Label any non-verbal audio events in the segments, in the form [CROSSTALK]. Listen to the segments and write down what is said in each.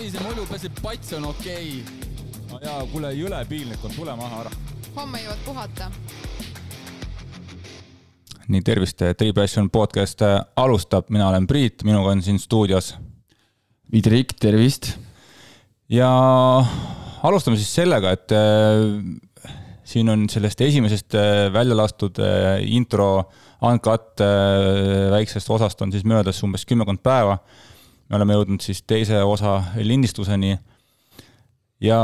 Savise mullu peseb pats on okei okay.. jaa, kuule, jõle piinlik on, tule maha ära. homme jõuad puhata. nii, tervist, Three Passion podcast äh, alustab, mina olen Priit, minuga on siin stuudios. Vidrik, tervist. ja alustame siis sellega, et äh, siin on sellest esimesest äh, välja lastud äh, intro uncut väiksest osast on siis möödas umbes kümmekond päeva me oleme jõudnud siis teise osa lindistuseni. ja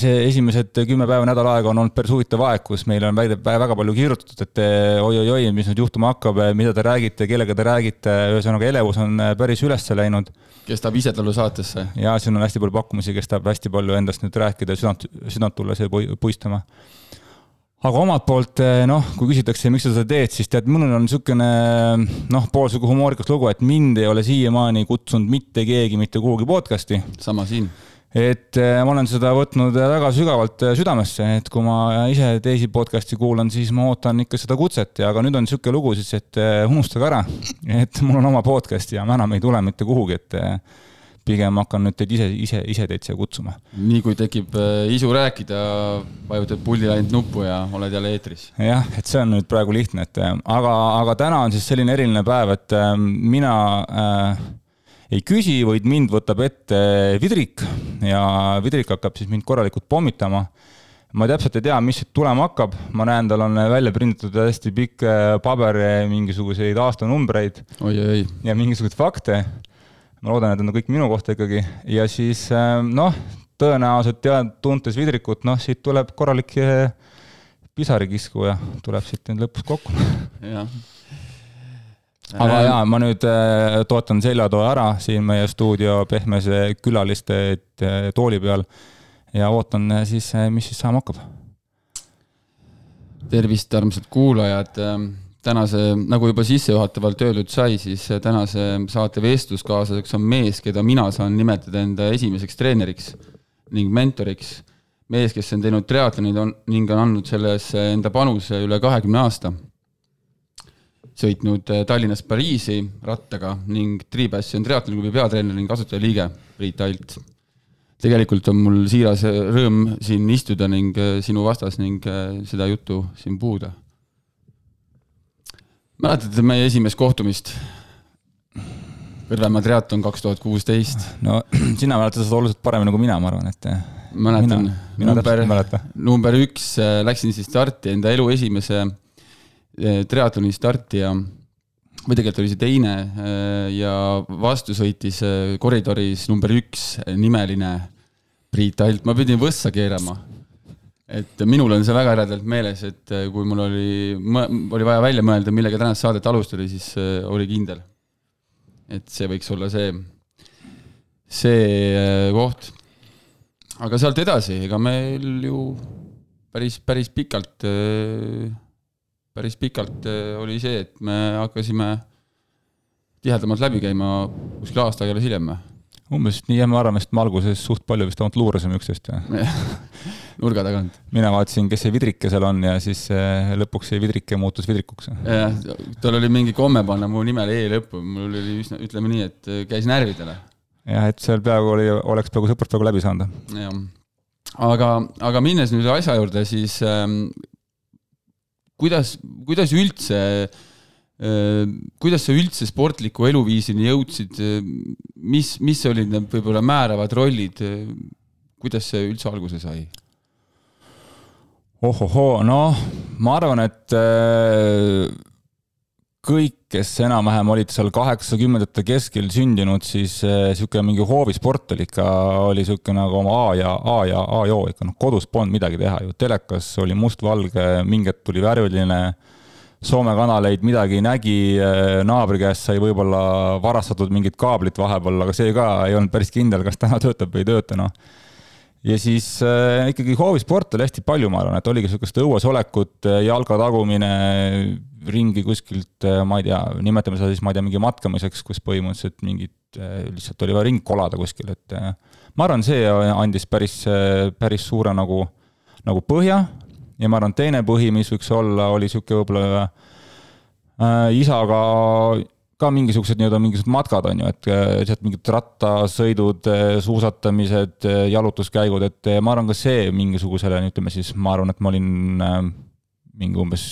see esimesed kümme päeva, nädal aega on olnud päris huvitav aeg, kus meile on väide, väga palju kirjutatud, et oi-oi-oi, mis nüüd juhtuma hakkab, mida te räägite, kellega te räägite, ühesõnaga elevus on päris üles läinud. kes tahab ise tulla saatesse? ja siin on hästi palju pakkumisi, kes tahab hästi palju endast nüüd rääkida, südant, südant tulla siia puistama aga omalt poolt noh, kui küsitakse, miks sa seda teed, siis tead, mul on niisugune noh, poolsihuke humoorikas lugu, et mind ei ole siiamaani kutsunud mitte keegi mitte kuhugi podcast'i. sama siin. et ma olen seda võtnud väga sügavalt südamesse, et kui ma ise teisi podcast'i kuulan, siis ma ootan ikka seda kutset ja, aga nüüd on niisugune lugu siis, et unustage ära, et mul on oma podcast ja ma enam ei tule mitte kuhugi, et pigem hakkan nüüd teid ise, ise, ise teid siia kutsuma. nii kui tekib äh, isu rääkida, vajutad pulli ainult nuppu ja oled jälle eetris. jah, et see on nüüd praegu lihtne, et äh, aga, aga täna on siis selline eriline päev, et äh, mina äh, ei küsi, vaid mind võtab ette Vidrik ja Vidrik hakkab siis mind korralikult pommitama ma täpselt ei tea, mis siit tulema hakkab, ma näen, tal on välja prinditud hästi pikk paber, mingisuguseid aastanumbreid. ja mingisuguseid fakte ma loodan, et need on kõik minu kohta ikkagi. Ja siis ähm, noh, tõenäoliselt tead, tuntes Vidrikut, noh, siit tuleb korralik äh, pisarikiskuja, tuleb siit nüüd lõpus kokku. aga ähm, jaa, ma nüüd äh, tootan seljatoe ära siin meie stuudio pehmese külaliste äh, tooli peal. Ja ootan siis, mis siis saama hakkab. tervist, armsad kuulajad. Ähm, tänase, nagu juba sissejuhatavalt öeldud sai, siis tänase saate vestluskaaslaseks on mees, keda mina saan nimetada enda esimeseks treeneriks ning mentoriks. mees, kes on teinud triatlonid on, ning on andnud sellesse enda panuse üle kahekümne aasta. sõitnud Tallinnast Pariisi rattaga ning Tripass on triatloniklubi peatreener ning asutajaliige Priit Alt. tegelikult on mul siiras rõõm siin istuda ning sinu vastas ning seda juttu siin puhuda mäletate meie esimest kohtumist? Kõrvemaa triatlon kaks tuhat kuusteist. no [CLEARS THROAT] sina mäletad seda oluliselt paremini kui mina, ma arvan, et. mäletan. number, number üks äh, läksin siis starti enda elu esimese äh, triatloni starti ja või tegelikult oli see teine ja vastu sõitis koridoris number üks nimeline Priit Alt, ma pidin võssa keerama et minul on see väga eredalt meeles, et äh, kui mul oli, oli vaja välja mõelda, millega tänast saadet alustada, siis äh, oli kindel. et see võiks olla see, see äh, koht. aga sealt edasi, ega meil ju päris, päris pikalt, päris pikalt oli see, et me hakkasime tihedamalt läbi käima kuskil aasta aega hiljem umbes nii, jah, me arvame, et me alguses suht palju vist ainult luurasime üksteist [LAUGHS] nurga tagant. mina vaatasin, kes see vidrike seal on ja siis äh, lõpuks see vidrike muutus vidrikuks. jah, tal oli mingi komme panna mu nimele E lõppu, mul oli üsna, ütleme nii, et äh, käis närvidele. jah, et seal peaaegu oli, oleks peaaegu sõprust peaaegu läbi saanud. jah, aga, aga minnes nüüd asja juurde, siis ähm, kuidas, kuidas üldse Äh, kuidas sa üldse sportliku eluviisini jõudsid, mis, mis olid need võib-olla määravad rollid, kuidas see üldse alguse sai? ohohoo, noh, ma arvan, et äh, kõik, kes enam-vähem olid seal kaheksakümnendate keskel sündinud, siis niisugune äh, mingi hoovisport oli ikka, oli niisugune nagu oma A ja A ja A joo ikka, noh, kodus polnud midagi teha ju, telekas oli mustvalge, mingi hetk tuli värviline Soome kanaleid midagi nägi, äh, naabri käest sai võib-olla varastatud mingit kaablit vahepeal, aga see ka ei olnud päris kindel, kas täna töötab või ei tööta, noh. ja siis äh, ikkagi hoovisport oli hästi palju, ma arvan, et oligi niisugust õues olekut, äh, jalga tagumine, ringi kuskilt, äh, ma ei tea, nimetame seda siis, ma ei tea, mingi matkamiseks, kus põhimõtteliselt mingit, lihtsalt oli vaja ring kolada kuskil, et ma arvan, see andis päris, päris suure nagu, nagu põhja ja ma arvan, teine põhi, mis võiks olla, oli niisugune võib-olla äh, isaga ka mingisugused nii-öelda mingisugused matkad on ju, et lihtsalt mingid rattasõidud, suusatamised, jalutuskäigud, et ma arvan, ka see mingisugusele, ütleme siis, ma arvan, et ma olin mingi umbes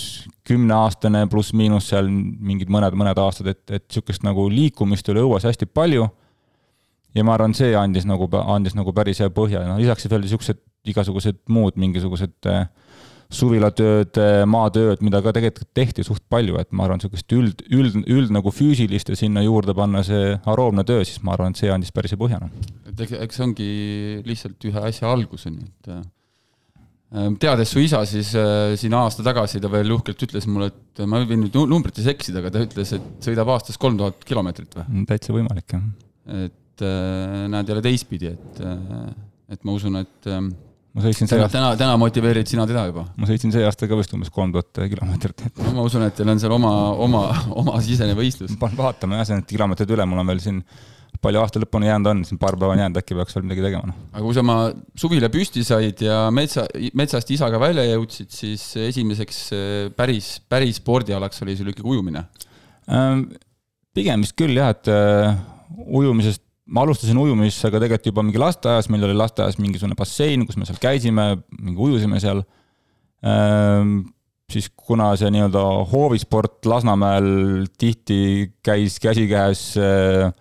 kümneaastane pluss-miinus seal mingid mõned, mõned aastad, et, et niisugust nagu liikumist oli õues hästi palju. ja ma arvan, see andis nagu, andis nagu päris hea põhja, noh lisaks veel niisugused igasugused muud mingisugused äh, suvilatööd, äh, maatööd, mida ka tegelikult tehti suht palju, et ma arvan, niisugust üld, üld, üld nagu füüsilist ja sinna juurde panna see aroomne töö, siis ma arvan, et see andis päris hea põhja, noh. et eks, eks see ongi lihtsalt ühe asja algus, on ju, et äh, Ehm, teades su isa, siis äh, siin aasta tagasi ta veel uhkelt ütles mulle, et ma võin nüüd numbrites eksida, aga ta ütles, et sõidab aastas kolm tuhat kilomeetrit või? Mm, täitsa võimalik, jah. et äh, näed jälle teistpidi, et, äh, et ma usun, et ähm, ma sõitsin see aasta täna, täna motiveerid sina teda juba? ma sõitsin see aasta ka vist umbes kolm tuhat kilomeetrit, et no ma usun, et teil on seal oma, oma, oma sisene võistlus. pean vaatama jah, see need kilomeetrid üle, mul on veel siin palju aasta lõpuni jäänud on, siin paar päeva on jäänud, äkki peaks veel midagi tegema, noh. aga kui sa oma suvile püsti said ja metsa, metsast isaga välja jõudsid, siis esimeseks eh, päris, päris spordialaks oli sul ikkagi ujumine ähm,? pigem vist küll jah, et uh, ujumisest, ma alustasin ujumisega tegelikult juba mingi lasteaias, meil oli lasteaias mingisugune bassein, kus me seal käisime, mingi ujusime seal ähm,. siis kuna see nii-öelda hoovisport Lasnamäel tihti käis käsikäes äh,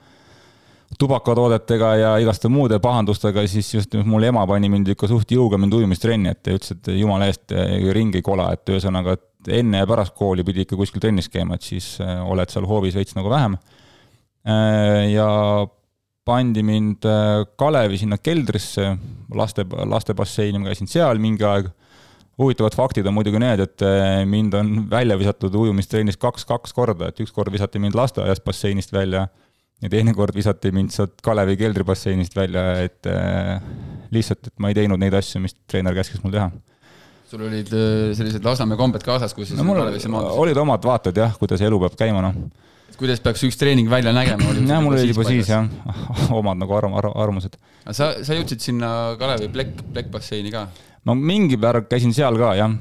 tubakatoodetega ja igaste muude pahandustega, siis just mul ema pani mind ikka suht jõuga mind ujumistrenni, et ütles, et jumala eest ringi ei kola, et ühesõnaga, et enne ja pärast kooli pidi ikka kuskil trennis käima, et siis äh, oled seal hoovis veits nagu vähem. Äh, ja pandi mind äh, Kalevi sinna keldrisse, laste, lastebasseini, ma käisin seal mingi aeg. huvitavad faktid on muidugi need, et mind on välja visatud ujumistrennis kaks, kaks korda, et üks kord visati mind lasteaiast basseinist välja ja teinekord visati mind sealt Kalevi keldribasseinist välja, et äh, lihtsalt, et ma ei teinud neid asju, mis treener käskis mul teha. sul olid äh, sellised Lasnamäe kombed kaasas, kus no, mul olid omad vaated jah, kuidas elu peab käima, noh. Kuidas peaks üks treening välja nägema? jah, mul olid juba siis jah, [LAUGHS] omad nagu arv, arvamused. sa, sa jõudsid sinna Kalevi plekk, plekkbasseini ka? no mingi päev käisin seal ka jah,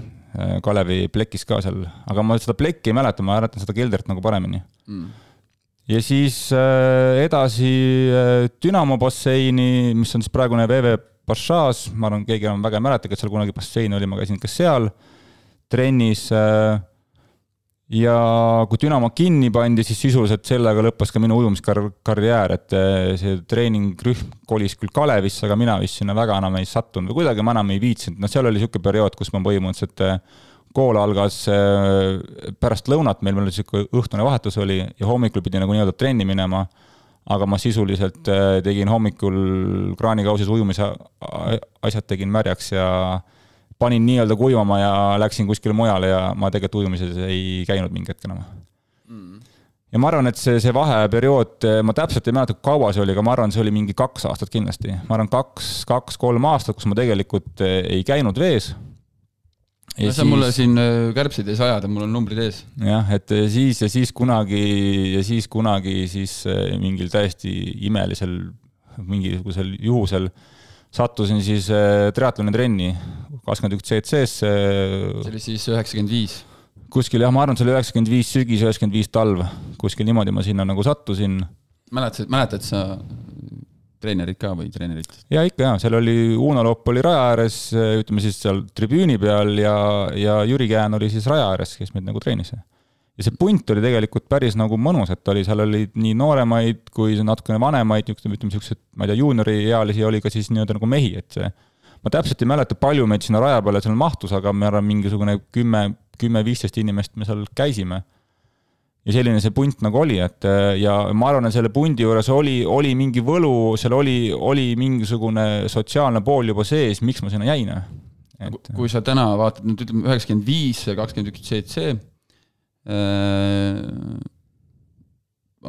Kalevi plekis ka seal, aga ma seda plekki ei mäleta, ma mäletan seda keldrit nagu paremini mm ja siis äh, edasi äh, Dünamo basseini, mis on siis praegune VV Bašas, ma arvan, keegi enam väga ei mäletagi, et seal kunagi bassein oli, ma käisin ka seal trennis. Äh, ja kui Dünamo kinni pandi, siis sisuliselt sellega lõppes ka minu ujumiskarjäär, et see treeningrühm kolis küll Kalevisse, aga mina vist sinna väga enam ei sattunud või kuidagi ma enam ei viitsinud, noh, seal oli niisugune periood, kus ma põhimõtteliselt kool algas äh, pärast lõunat, meil veel niisugune õhtune vahetus oli ja hommikul pidi nagu nii-öelda trenni minema, aga ma sisuliselt tegin hommikul kraanikausis ujumise asjad tegin märjaks ja panin nii-öelda kuivama ja läksin kuskile mujale ja ma tegelikult ujumises ei käinud mingi hetk enam mm. ja ma arvan, et see, see vaheperiood, ma täpselt ei mäleta, kui kaua see oli, aga ma arvan, see oli mingi kaks aastat kindlasti. ma arvan, kaks, kaks-kolm aastat, kus ma tegelikult äh, ei käinud vees ja sa siis... mulle siin äh, kärbseid ei saa ajada, mul on numbrid ees. jah, et äh, siis ja siis kunagi ja siis kunagi siis mingil täiesti imelisel, mingisugusel juhusel sattusin siis triatloni trenni kakskümmend üks CC-sse. see oli siis üheksakümmend viis? kuskil jah, ma arvan, see oli üheksakümmend viis sügis, üheksakümmend viis talv, kuskil niimoodi ma sinna nagu sattusin. mäletad, mäletad sa treenerid ka või treenerid? ja ikka ja, seal oli Uno Lopp oli raja ääres, ütleme siis seal tribüüni peal ja, ja Jüri Kään oli siis raja ääres, kes meid nagu treenis. ja see punt oli tegelikult päris nagu mõnus, et oli, seal oli nii nooremaid kui natukene vanemaid, niisugused, ütleme niisugused, ma ei tea, juunioriealisi oli ka siis nii-öelda nagu mehi, et see ma täpselt ei mäleta, palju meid sinna raja peale seal mahtus, aga ma arvan, mingisugune kümme, kümme-viisteist inimest me seal käisime ja selline see punt nagu oli, et ja ma arvan, et selle pundi juures oli, oli mingi võlu, seal oli, oli mingisugune sotsiaalne pool juba sees, miks ma sinna jäin. et kui sa täna vaatad nüüd ütleme üheksakümmend viis kakskümmend üks CC äh,,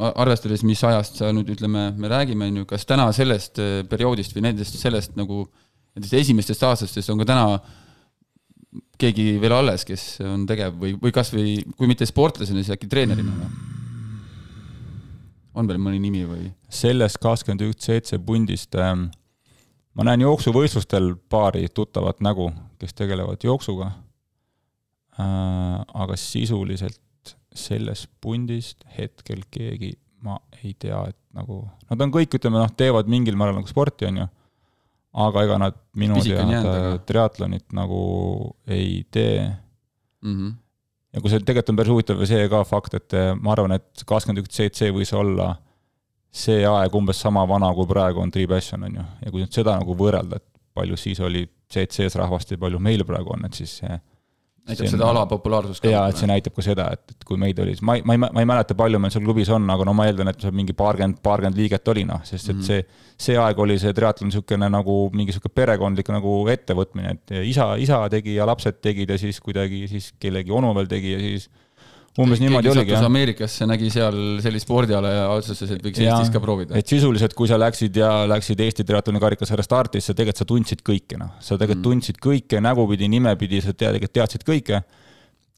arvestades, mis ajast sa nüüd ütleme, me räägime, on ju, kas täna sellest äh, perioodist või nendest, sellest nagu nendest esimestest aastatest on ka täna keegi veel alles, kes on tegev või, või kasvõi kui mitte sportlasena, siis äkki treenerina või? on veel mõni nimi või? sellest kakskümmend üks seitse pundist ähm, ma näen jooksuvõistlustel paari tuttavat nägu, kes tegelevad jooksuga äh,. aga sisuliselt sellest pundist hetkel keegi, ma ei tea, et nagu, nad on kõik, ütleme noh, teevad mingil määral nagu sporti, on ju, aga ega nad minu teada triatlonit nagu ei tee mm. -hmm. ja kui see tegelikult on päris huvitav see ka fakt, et ma arvan, et kakskümmend üks CC võis olla see aeg umbes sama vana, kui praegu on Tripassion, on ju, ja kui nüüd seda nagu võrrelda, et palju siis oli CC-s rahvast ja palju meil praegu on, et siis see näitab seda ala populaarsust ka. jaa, et see näitab ka seda, et, et kui meid oli, ma ei, ma ei, ma ei mäleta, palju meil seal klubis on, aga no ma eeldan, et seal mingi paarkümmend, paarkümmend liiget oli noh, sest et -hmm. see, see aeg oli see triatlon niisugune nagu mingi niisugune perekondlik nagu ettevõtmine, et isa, isa tegi ja lapsed tegid ja siis kuidagi siis kellegi onu veel tegi ja siis umbes niimoodi oligi. Ameerikasse nägi seal sellist spordiala ja otsustas, et võiks ja, Eestis ka proovida. et sisuliselt, kui sa läksid ja läksid Eesti triatloni karikasarja starti, siis sa tegelikult, sa tundsid kõike, noh. sa tegelikult mm. tundsid kõike nägupidi, nimepidi, sa tegelikult teadsid kõike.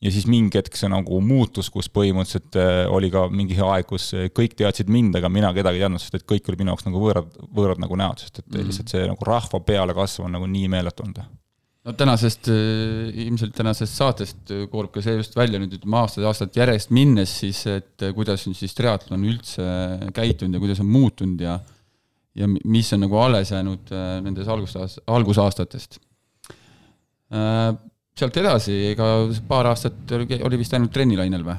ja siis mingi hetk see nagu muutus, kus põhimõtteliselt äh, oli ka mingi aeg, kus kõik teadsid mind, aga mina kedagi ei teadnud, sest et kõik olid minu jaoks nagu võõrad, võõrad nagu näod, sest et mm. lihtsalt see nagu rahva peale kasv on nagu nii meeletu olnud no tänasest, äh, ilmselt tänasest saatest äh, koorub ka see just välja nüüd ütleme aastaid-aastat järjest minnes siis, et äh, kuidas on siis triatlon üldse käitunud ja kuidas on muutunud ja ja mis on nagu alles jäänud nendes algusaast-, algusaastatest. sealt edasi, ega paar aastat oli vist ainult trennilainel või?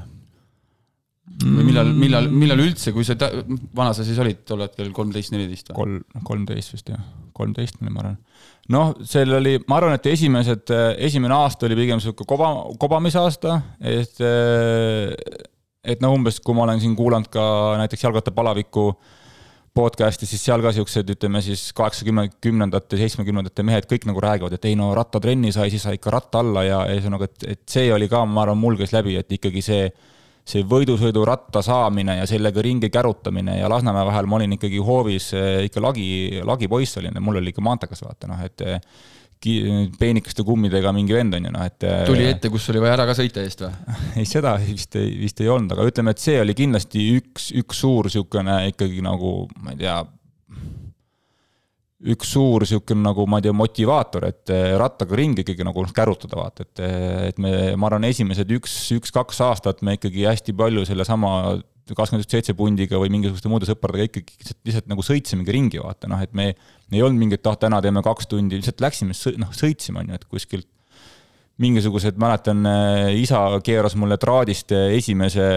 Või millal, millal, millal üldse, kui sa, vana sa siis olid tol hetkel, kolmteist, neliteist või? kolm, kolmteist vist jah, kolmteist oli, ma arvan. Noh, seal oli, ma arvan, et esimesed, esimene aasta oli pigem niisugune koba, kobamisaasta, et et noh, umbes kui ma olen siin kuulanud ka näiteks jalgrattapalaviku podcast'i, siis seal ka siuksed, ütleme siis kaheksakümnendate, seitsmekümnendate mehed kõik nagu räägivad, et ei no rattatrenni sai, siis sai ikka ratta alla ja ühesõnaga, et, et see oli ka, ma arvan, mul käis läbi, et ikkagi see see võidusõiduratta saamine ja sellega ringi kärutamine ja Lasnamäe vahel ma olin ikkagi hoovis eh, ikka lagi, lagipoiss olin ja mul oli ikka maantekas vaata noh, et eh, peenikaste kummidega mingi vend on ju noh, et. Eh, tuli ette, kus oli vaja ära ka sõita eest või? [LAUGHS] ei, seda vist ei, vist ei olnud, aga ütleme, et see oli kindlasti üks, üks suur niisugune ikkagi nagu ma ei tea üks suur niisugune nagu ma ei tea, motivaator, et eh, rattaga ringi ikkagi nagu kärutada, vaata, et, eh, et me, ma arvan, esimesed üks, üks-kaks aastat me ikkagi hästi palju sellesama kakskümmend seitse pundiga või mingisuguste muude sõpradega ikkagi lihtsalt, lihtsalt nagu sõitsimegi ringi, vaata noh, et me ei olnud mingit, ah täna teeme kaks tundi, lihtsalt läksime, noh, sõitsime, on ju, et kuskilt mingisugused, mäletan, eh, isa keeras mulle traadist esimese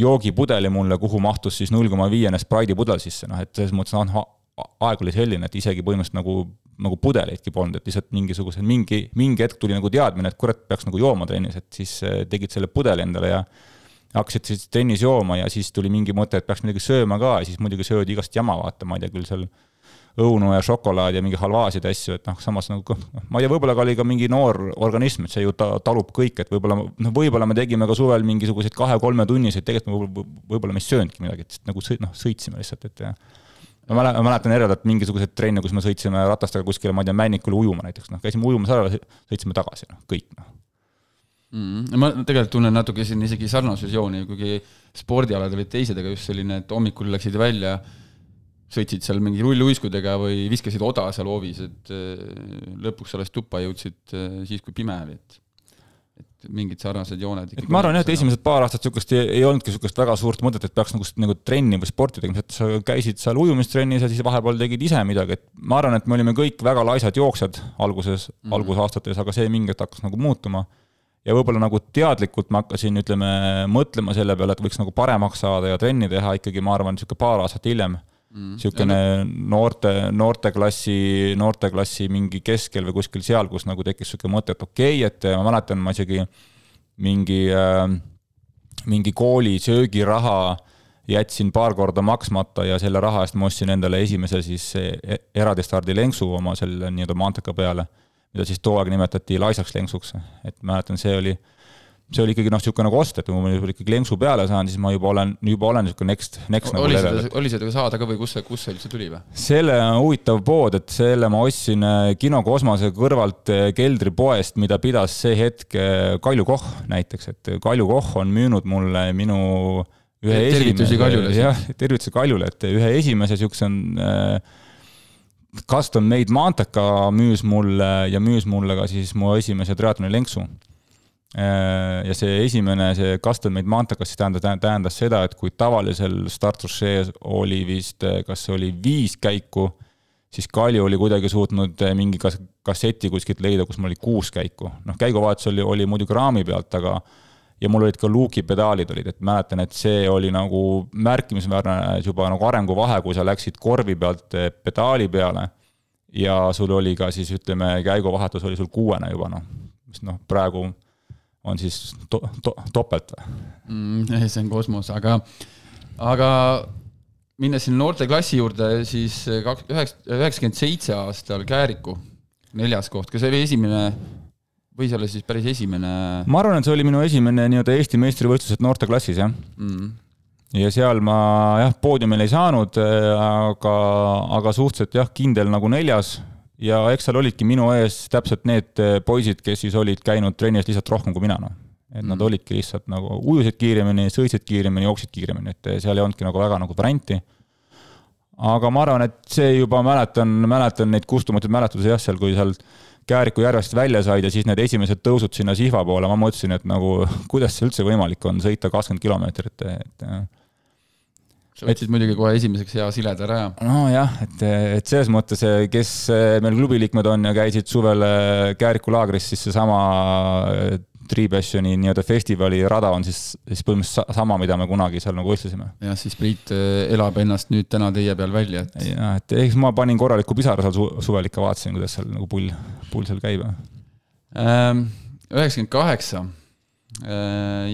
joogipudeli mulle, kuhu mahtus siis null koma viiene Sprite'i pudel sisse, noh et selles mõttes, noh, aeg oli selline, et isegi põhimõtteliselt nagu, nagu pudeleidki polnud, et lihtsalt mingisugused, mingi, mingi hetk tuli nagu teadmine, et kurat, peaks nagu jooma trennis, et siis äh, tegid selle pudeli endale ja hakkasid siis trennis jooma ja siis tuli mingi mõte, et peaks midagi sööma ka ja siis muidugi söödi igast jama, vaata, ma ei tea, küll seal õunu ja šokolaadi ja mingi halvaasid asju, et noh, samas nagu ma ei tea, võib-olla ka oli ka mingi noor organism, et see ju ta, talub kõik, et võib-olla noh, võib-olla me tegime ka suvel mingisuguseid kahe-kolmetunniseid, tegelikult me võib-olla, me ei söönudki midagi, et nagu sõi-, noh, sõitsime lihtsalt, et ma mäletan, eredalt mingisuguseid trenne, kus me sõitsime ratastega kuskile, ma ei tea, Männikule ujuma näiteks, noh, käisime ujumas ära, sõitsime tagasi, noh, kõik, noh mm,. ma tegelikult tunnen natuke siin isegi sarnasusjooni, kuigi spordialad olid teised, aga just selline, et hommikul läksid välja, sõitsid seal mingi rulluiskudega või viskasid oda seal hoovis, et äh, lõpuks alles tuppa jõudsid äh, siis, kui pime oli, et et mingid sarnased jooned. ma arvan jah, et esimesed paar aastat niisugust ei, ei olnudki niisugust väga suurt mõtet, et peaks nagu, nagu trenni või sporti tegema, et sa käisid seal ujumistrennis ja siis vahepeal tegid ise midagi, et ma arvan, et me olime kõik väga laisad jooksjad alguses mm, -hmm. algusaastates, aga see mingi hetk hakkas nagu muutuma. ja võib-olla nagu teadlikult ma hakkasin, ütleme, mõtlema selle peale, et võiks nagu paremaks saada ja trenni teha ikkagi, ma arvan, niisugune paar aastat hiljem niisugune mm. noorte, noorteklassi, noorteklassi mingi keskel või kuskil seal, kus nagu tekkis niisugune mõte, et okei okay,, et ma mäletan, ma isegi mingi äh,, mingi kooli söögiraha jätsin paar korda maksmata ja selle raha eest ma ostsin endale esimese siis e-, eradistardi lenksu oma selle nii-öelda maanteka peale, mida siis too aeg nimetati laisaks lenksuks, et mäletan, see oli see oli ikkagi noh, niisugune nagu ost, et kui ma juba ikkagi lenksu peale saan, siis ma juba olen, juba olen niisugune next, next nagu oli nagu level. oli seda saada ka või kus see, kust see üldse tuli või? selle huvitav pood, et selle ma ostsin äh, Kino Kosmose kõrvalt äh, keldripoest, mida pidas see hetk äh, Kalju Koch näiteks, et Kalju Koch on müünud mulle minu ühe tervitusi Kaljule. jah, tervitusi Kaljule, et ühe esimese niisuguse äh, custom made maanteka müüs mulle ja müüs mulle ka siis mu esimese triatloni lenksu ja see esimene, see custom made maantekas, siis tähendas, tähendas seda, et kui tavalisel startrussees oli vist, äh, kas oli viis käiku, siis Kalju oli kuidagi suutnud äh, mingi kas-, kasseti kuskilt leida, kus mul oli kuus käiku. noh, käiguvahetus oli, oli muidugi raami pealt, aga ja mul olid ka luukipedaalid olid, et mäletan, et see oli nagu märkimisväärne juba nagu arenguvahe, kui sa läksid korvi pealt pedaali peale ja sul oli ka siis ütleme, käiguvahetus oli sul kuuene juba noh, mis noh, praegu on siis to, to, topelt või mm,? see on kosmos, aga, aga minnes sinna noorteklassi juurde, siis kaks, üheksa, üheksakümmend seitse aastal Kääriku neljas koht, kas see oli esimene või see oli siis päris esimene? ma arvan, et see oli minu esimene nii-öelda Eesti meistrivõistlused noorteklassis, jah mm. ja seal ma jah, poodiumil ei saanud, aga, aga suhteliselt jah, kindel nagu neljas ja eks seal olidki minu ees täpselt need eh, poisid, kes siis olid käinud trennis lihtsalt rohkem kui mina, noh. et mm. nad olidki lihtsalt nagu ujusid kiiremini, sõitsid kiiremini, jooksid kiiremini, et eh, seal ei olnudki nagu väga nagu varianti. aga ma arvan, et see juba mäletan, mäletan neid kustumatuid mälestusi jah, seal, kui seal Kääriku järvest välja said ja siis need esimesed tõusud sinna Sihva poole, ma mõtlesin, et nagu [LAUGHS] kuidas see üldse võimalik on sõita kakskümmend kilomeetrit, et sa võtsid muidugi kohe esimeseks hea sileda raja. nojah, et, et selles mõttes, kes meil klubi liikmed on ja käisid suvel äh, Kääriku laagris, siis seesama äh, Tripassioni nii-öelda festivali rada on siis, siis põhimõtteliselt sama, mida me kunagi seal nagu võistlesime. jah, siis Priit elab ennast nüüd täna teie peal välja, et. jah, et eks ma panin korraliku pisara seal su suvel ikka, vaatasin, kuidas seal nagu pull, pull seal käib. Ähm, üheksakümmend kaheksa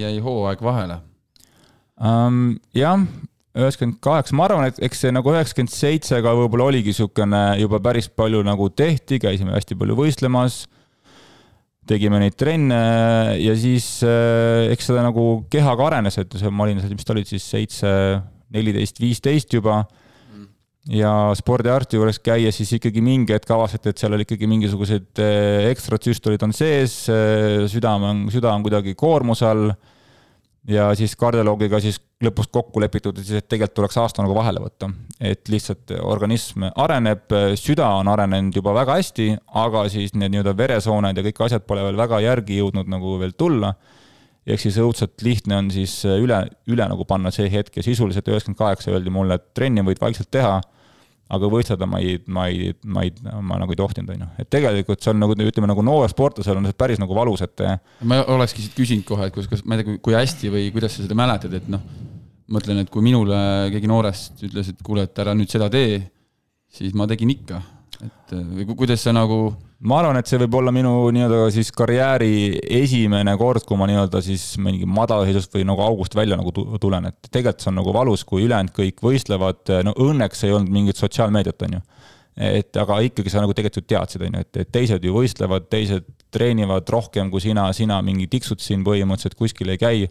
jäi hooaeg vahele um,. jah üheksakümmend kaheksa, ma arvan, et eks see nagu üheksakümmend seitse ka võib-olla oligi niisugune juba päris palju nagu tehti, käisime hästi palju võistlemas, tegime neid trenne ja siis eh, eks seda nagu keha ka arenes, et see, ma olin seal, mis ta oli siis seitse, neliteist, viisteist juba. Ja spordiarsti juures käia, siis ikkagi mingi hetk avastati, et seal oli ikkagi mingisugused eh, ekstrad süstolid on sees, eh, südame on, süda on kuidagi koormuse all ja siis kardioloogiga siis lõpus kokku lepitud, siis et tegelikult tuleks aasta nagu vahele võtta. et lihtsalt organism areneb, süda on arenenud juba väga hästi, aga siis need nii-öelda veresooned ja kõik asjad pole veel väga järgi jõudnud nagu veel tulla. ehk siis õudselt lihtne on siis üle, üle nagu panna see hetk ja sisuliselt üheksakümmend kaheksa öeldi mulle, et trenni võid vaikselt teha aga võistelda ma ei, ma ei, ma ei, ma nagu ei tohtinud, on ju. et tegelikult see on nagu ütleme, nagu noor sportlasel on see päris nagu valus, et. ma olekski siit küsinud kohe, et kas, kas, ma ei tea, kui hästi või kuidas sa seda mäletad, et noh, mõtlen, et kui minule keegi noorest ütles, et kuule, et ära nüüd seda tee, siis ma tegin ikka, et või kuidas sa nagu ma arvan, et see võib olla minu nii-öelda siis karjääri esimene kord, kui ma nii-öelda siis mingi madalseisust või nagu august välja nagu tulen, et tegelikult see on nagu valus, kui ülejäänud kõik võistlevad, no õnneks ei olnud mingit sotsiaalmeediat, on ju. et aga ikkagi sa nagu tegelikult teadsid, on ju, et, teised ju võistlevad, teised treenivad rohkem kui sina, sina mingi tiksud siin põhimõtteliselt kuskil ei käi.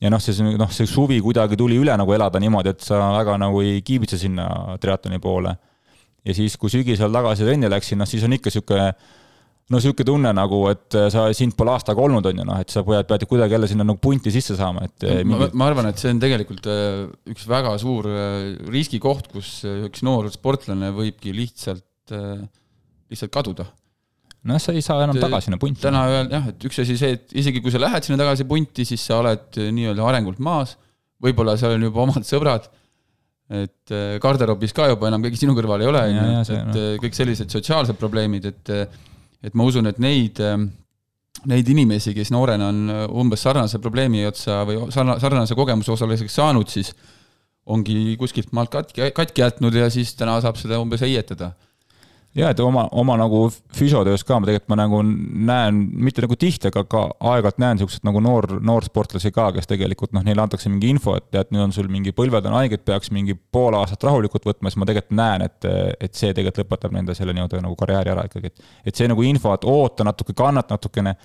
Ja noh, see, noh, see suvi kuidagi tuli üle nagu elada niimoodi, et sa väga nagu ei kiibitse sinna triatloni poole ja siis, kui sügisel tagasi trenni läksin, noh siis on ikka niisugune no niisugune tunne nagu, et sa, sind pole aastaga olnud, on ju, noh, et sa pead, pead kuidagi jälle sinna nagu punti sisse saama, et äh, ma, ma arvan, et see on tegelikult äh, üks väga suur riskikoht, kus üks noor sportlane võibki lihtsalt, lihtsalt kaduda. noh, sa ei saa enam tagasi sinna punti. täna öelda jah, et üks asi see, et isegi kui sa lähed sinna tagasi punti, siis sa oled nii-öelda arengult maas, võib-olla seal on juba omad sõbrad et äh, garderoobis ka juba enam keegi sinu kõrval ei ole, et no. Äh, kõik sellised sotsiaalsed probleemid, et et ma usun, et neid, äh, neid inimesi, kes noorena on umbes sarnase probleemi otsa või sarna-, sarnase kogemuse osaliseks saanud, siis ongi kuskilt maalt katki, katki jätnud ja siis täna saab seda umbes heietada ja et oma, oma nagu füsiotöös ka ma tegelikult ma nagu näen, mitte nagu tihti, aga ka aeg-ajalt näen siukseid nagu noor, noorsportlasi ka, kes tegelikult noh, neile antakse mingi info, et tead, nüüd on sul mingi põlved on haiged, peaks mingi pool aastat rahulikult võtma, siis ma tegelikult näen, et, et see tegelikult lõpetab nende selle nii-öelda nagu karjääri ära ikkagi, et. et see nagu info, et oota natuke, kannata natukene,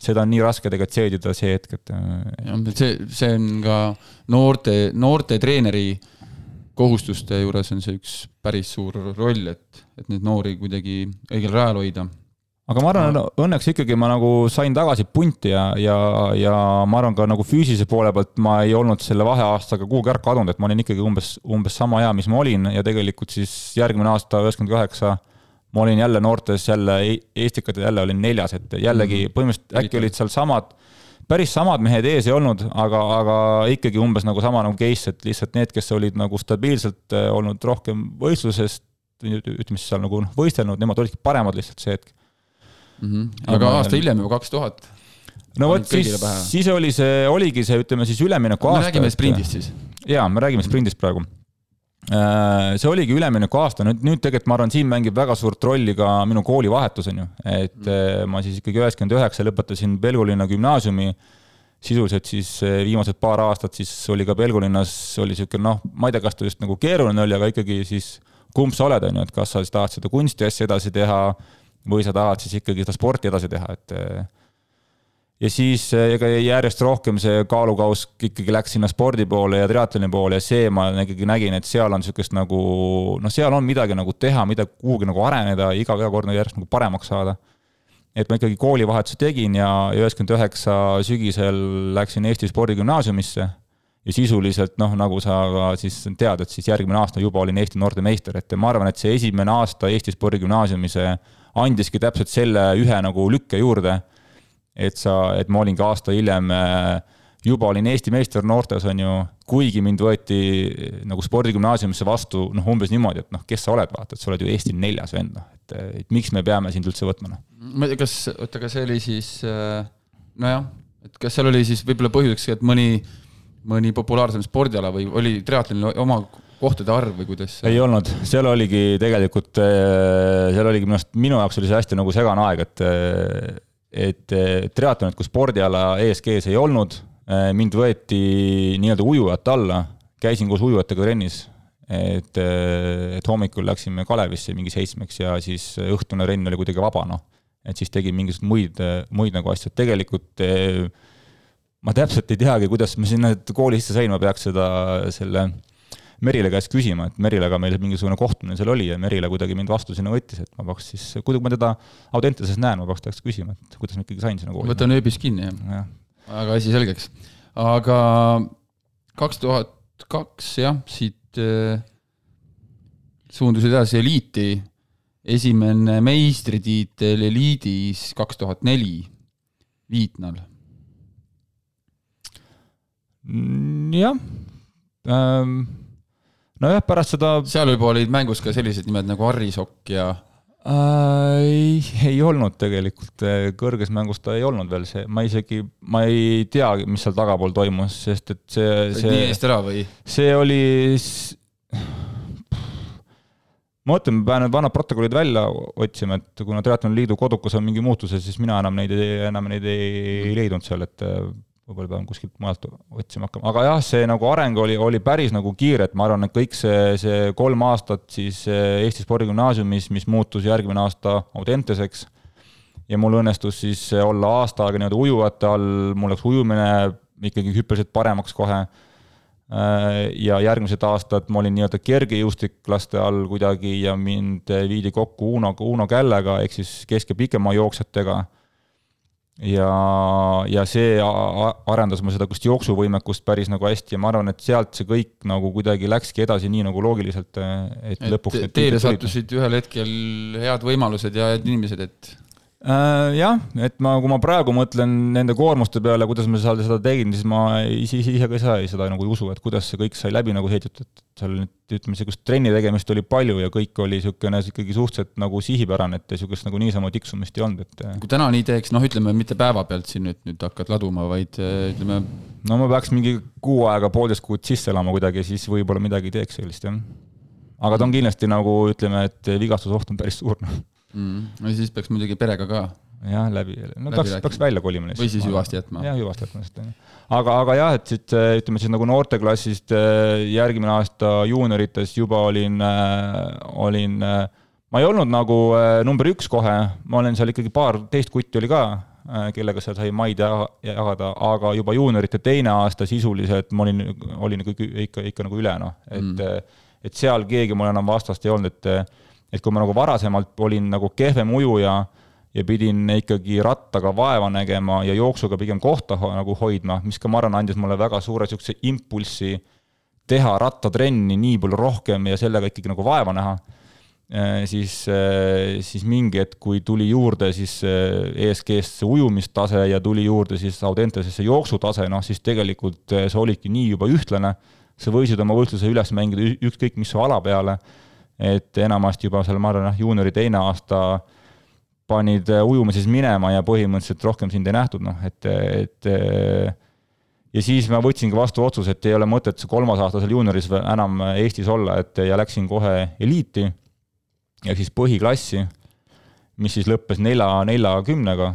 seda on nii raske tegelikult seedida see hetk, et. jah, see, see on ka noorte, noorte treeneri kohustuste juures on see üks päris suur roll, et, et neid noori kuidagi õigel rajal hoida. aga ma arvan, õnneks ikkagi ma nagu sain tagasi punti ja, ja, ja ma arvan ka nagu füüsilise poole pealt ma ei olnud selle vaheaastaga kuhugi ära kadunud, et ma olin ikkagi umbes, umbes sama hea, mis ma olin ja tegelikult siis järgmine aasta, üheksakümmend kaheksa, ma olin jälle noortes jälle Eestikatel jälle olin neljas, et jällegi -hmm. põhimõtteliselt äkki olid seal samad, päris samad mehed ees ei olnud, aga, aga ikkagi umbes nagu sama nagu case, et lihtsalt need, kes olid nagu stabiilselt äh, olnud rohkem võistlusest, ütleme siis seal nagu noh, võistelnud, nemad olidki paremad lihtsalt see hetk mm. -hmm. aga ja aasta hiljem juba kaks tuhat. no vot, siis, siis oli see, oligi see, ütleme siis ülemineku aasta. me räägime sprindist siis. jaa, me räägime sprindist praegu Äh, see oligi ülemineku aasta, nüüd, nüüd tegelikult ma arvan, siin mängib väga suurt rolli ka minu koolivahetus, on ju. et mm. ma siis ikkagi üheksakümmend üheksa lõpetasin Pelgulinna gümnaasiumi, sisuliselt siis äh, viimased paar aastat siis oli ka Pelgulinnas, oli niisugune noh, ma ei tea, kas ta just nagu keeruline oli, aga ikkagi siis kumb sa oled, on ju, et kas sa siis tahad seda kunstiasja edasi teha või sa tahad siis ikkagi seda sporti edasi teha, et ja siis ega järjest rohkem see kaalukauss ikkagi läks sinna spordi poole ja triatloni poole ja see ma ikkagi nägin, et seal on niisugust nagu noh, seal on midagi nagu teha, mida kuhugi nagu areneda, iga, iga kord nagu järjest nagu paremaks saada. et ma ikkagi koolivahetuse tegin ja üheksakümmend üheksa sügisel läksin Eesti Spordigümnaasiumisse ja sisuliselt noh, nagu sa ka siis tead, et siis järgmine aasta juba olin Eesti noortemeister, et ma arvan, et see esimene aasta Eesti Spordigümnaasiumis andiski täpselt selle ühe nagu lükke juurde et sa, et ma olin ka aasta hiljem äh, juba olin Eesti meister noortes, on ju, kuigi mind võeti äh, nagu spordigümnaasiumisse vastu noh, umbes niimoodi, et noh, kes sa oled, vaata, et sa oled ju Eesti neljas vend, noh, et, et miks me peame sind üldse võtma, noh. ma ei tea, kas, oota, aga see oli siis äh, nojah, et kas seal oli siis võib-olla põhjuseks, et mõni, mõni populaarsem spordiala või oli triatlonil oma kohtade arv või kuidas? ei olnud, seal oligi tegelikult, seal oligi minu arust, minu jaoks oli see hästi nagu segane aeg, et et eh, triatlonit kui spordiala ESG-s ei olnud, eh, mind võeti nii-öelda ujujate alla, käisin koos ujujatega trennis, et, eh, et hommikul läksime Kalevisse mingi seitsmeks ja siis õhtune renn oli kuidagi vaba, noh. et siis tegin mingisuguseid muid, muid nagu asju, et tegelikult ma täpselt ei teagi, kuidas ma sinna kooli sisse sain, ma peaks seda, selle Merile käest küsima, et Merilega meil mingisugune kohtumine seal oli ja Merile kuidagi mind vastu sinna võttis, et ma peaks siis, kui ma teda Audentases näen, ma peaks temast küsima, et kuidas ma ikkagi sain sinna kooli. võtan ööbis kinni, jah ja.? aga asi selgeks. aga kaks tuhat kaks, jah, siit äh, suundusid edasi eliiti, esimene meistritiitel eliidis kaks tuhat neli, Viitnal. Jah ähm, nojah, pärast seda. seal juba olid mängus ka sellised nimed nagu Harri Sokk ja äh,. ei, ei olnud tegelikult, kõrges mängus ta ei olnud veel see, ma isegi, ma ei tea, mis seal tagapool toimus, sest et see, see. nii eest ära või? see oli ma mõtlen, ma pean need vanad protokollid välja otsima, et kuna Triatloni Liidu kodukas on mingi muutuses, siis mina enam neid, enam neid ei leidnud seal, et võib-olla pean kuskilt mujalt otsima hakkama, aga jah, see nagu areng oli, oli päris nagu kiire, et ma arvan, et kõik see, see kolm aastat siis eh, Eesti Spordigümnaasiumis, mis muutus järgmine aasta Audenteseks, ja mul õnnestus siis olla aasta aega nii-öelda ujujate all, mul läks ujumine ikkagi hüppeliselt paremaks kohe, äh, ja järgmised aastad ma olin nii-öelda kergejõustiklaste all kuidagi ja mind viidi kokku Uno, Uno Källega, ehk siis kesk- ja pikema jooksjatega ja, ja see arendas mul seda just jooksuvõimekust päris nagu hästi. Ja ma arvan, et sealt see kõik nagu kuidagi läkski edasi nii nagu loogiliselt, et, lõpuks teile sattusid ühel hetkel head võimalused ja head inimesed, et jah, et ma, kui ma praegu mõtlen nende koormuste peale, kuidas ma seal seda tegin, siis ma ise, ise ka ise seda nagu ei usu, et kuidas see kõik sai läbi nagu heidetud, et seal nüüd ütleme, niisugust trenni tegemist oli palju ja kõik oli niisugune ikkagi suhteliselt nagu sihipärane, et niisugust nagu niisama tiksumist ei olnud, et kui täna nii teeks, noh, ütleme mitte päevapealt siin nüüd, nüüd hakkad laduma, vaid ütleme no ma peaks mingi kuu aega, poolteist kuud sisse elama kuidagi, siis võib-olla midagi teeks sellist, jah. aga ta on kindlasti nagu ütleme, et vigastusoht on päris suur, noh mm.. ja siis peaks muidugi perega ka. jah, läbi, no läbi peaks, peaks välja kolima lihtsalt. või siis hüvasti jätma. jah, hüvasti jätma lihtsalt, on ju. aga, aga jah, et siit ütleme siis nagu noorteklassist äh, järgmine aasta juuniorites juba olin, äh, olin, ma ei olnud nagu number üks kohe, ma olen seal ikkagi paar teist kutti oli ka, kellega seal sai maid jagada, aga juba juuniorite teine aasta sisuliselt ma olin, olin ikka, ikka, ikka nagu üle, noh, et mm. et seal keegi mul enam vastast ei olnud, et et kui ma nagu varasemalt olin nagu kehvem ujuja ja pidin ikkagi rattaga vaeva nägema ja jooksuga pigem kohta ho nagu hoidma, mis ka ma arvan, andis mulle väga suure niisuguse impulsi teha rattatrenni nii palju rohkem ja sellega ikkagi nagu vaeva näha, siis, siis mingi hetk, kui tuli juurde siis ESG-st see ujumistase ja tuli juurde siis Audentesesse jooksutase, noh siis tegelikult see oligi nii juba ühtlane, sa võisid oma võistluse üles mängida ükskõik mis ala peale, et enamasti juba seal, ma arvan, noh, juuniori teine aasta panid ujumises minema ja põhimõtteliselt rohkem sind ei nähtud, noh, et, et ja siis ma võtsingi vastu otsuse, et ei ole mõtet kolmasaastasel juunioris enam Eestis olla, et ja läksin kohe eliiti ehk siis põhiklassi, mis siis lõppes nelja, neljakümnega,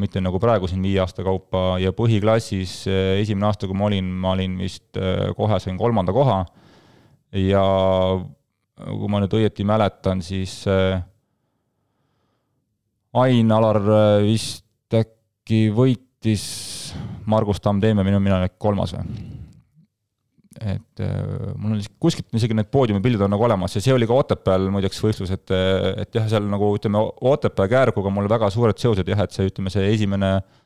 mitte nagu praegu siin viie aasta kaupa ja põhiklassis esimene aasta, kui ma olin, ma olin vist kohe sain kolmanda koha ja kui ma nüüd õieti mäletan, siis Ain-Alar vist äkki võitis Margus Tamm teeme, minu, mina olen kolmas või? et äh, mul on kuskilt isegi need poodiumipildid on nagu olemas ja see oli ka Otepääl muideks võistlus, et, et jah, seal nagu ütleme, Otepää Käärguga mul väga suured seosed jah, et see, ütleme, see esimene noortemeistrikad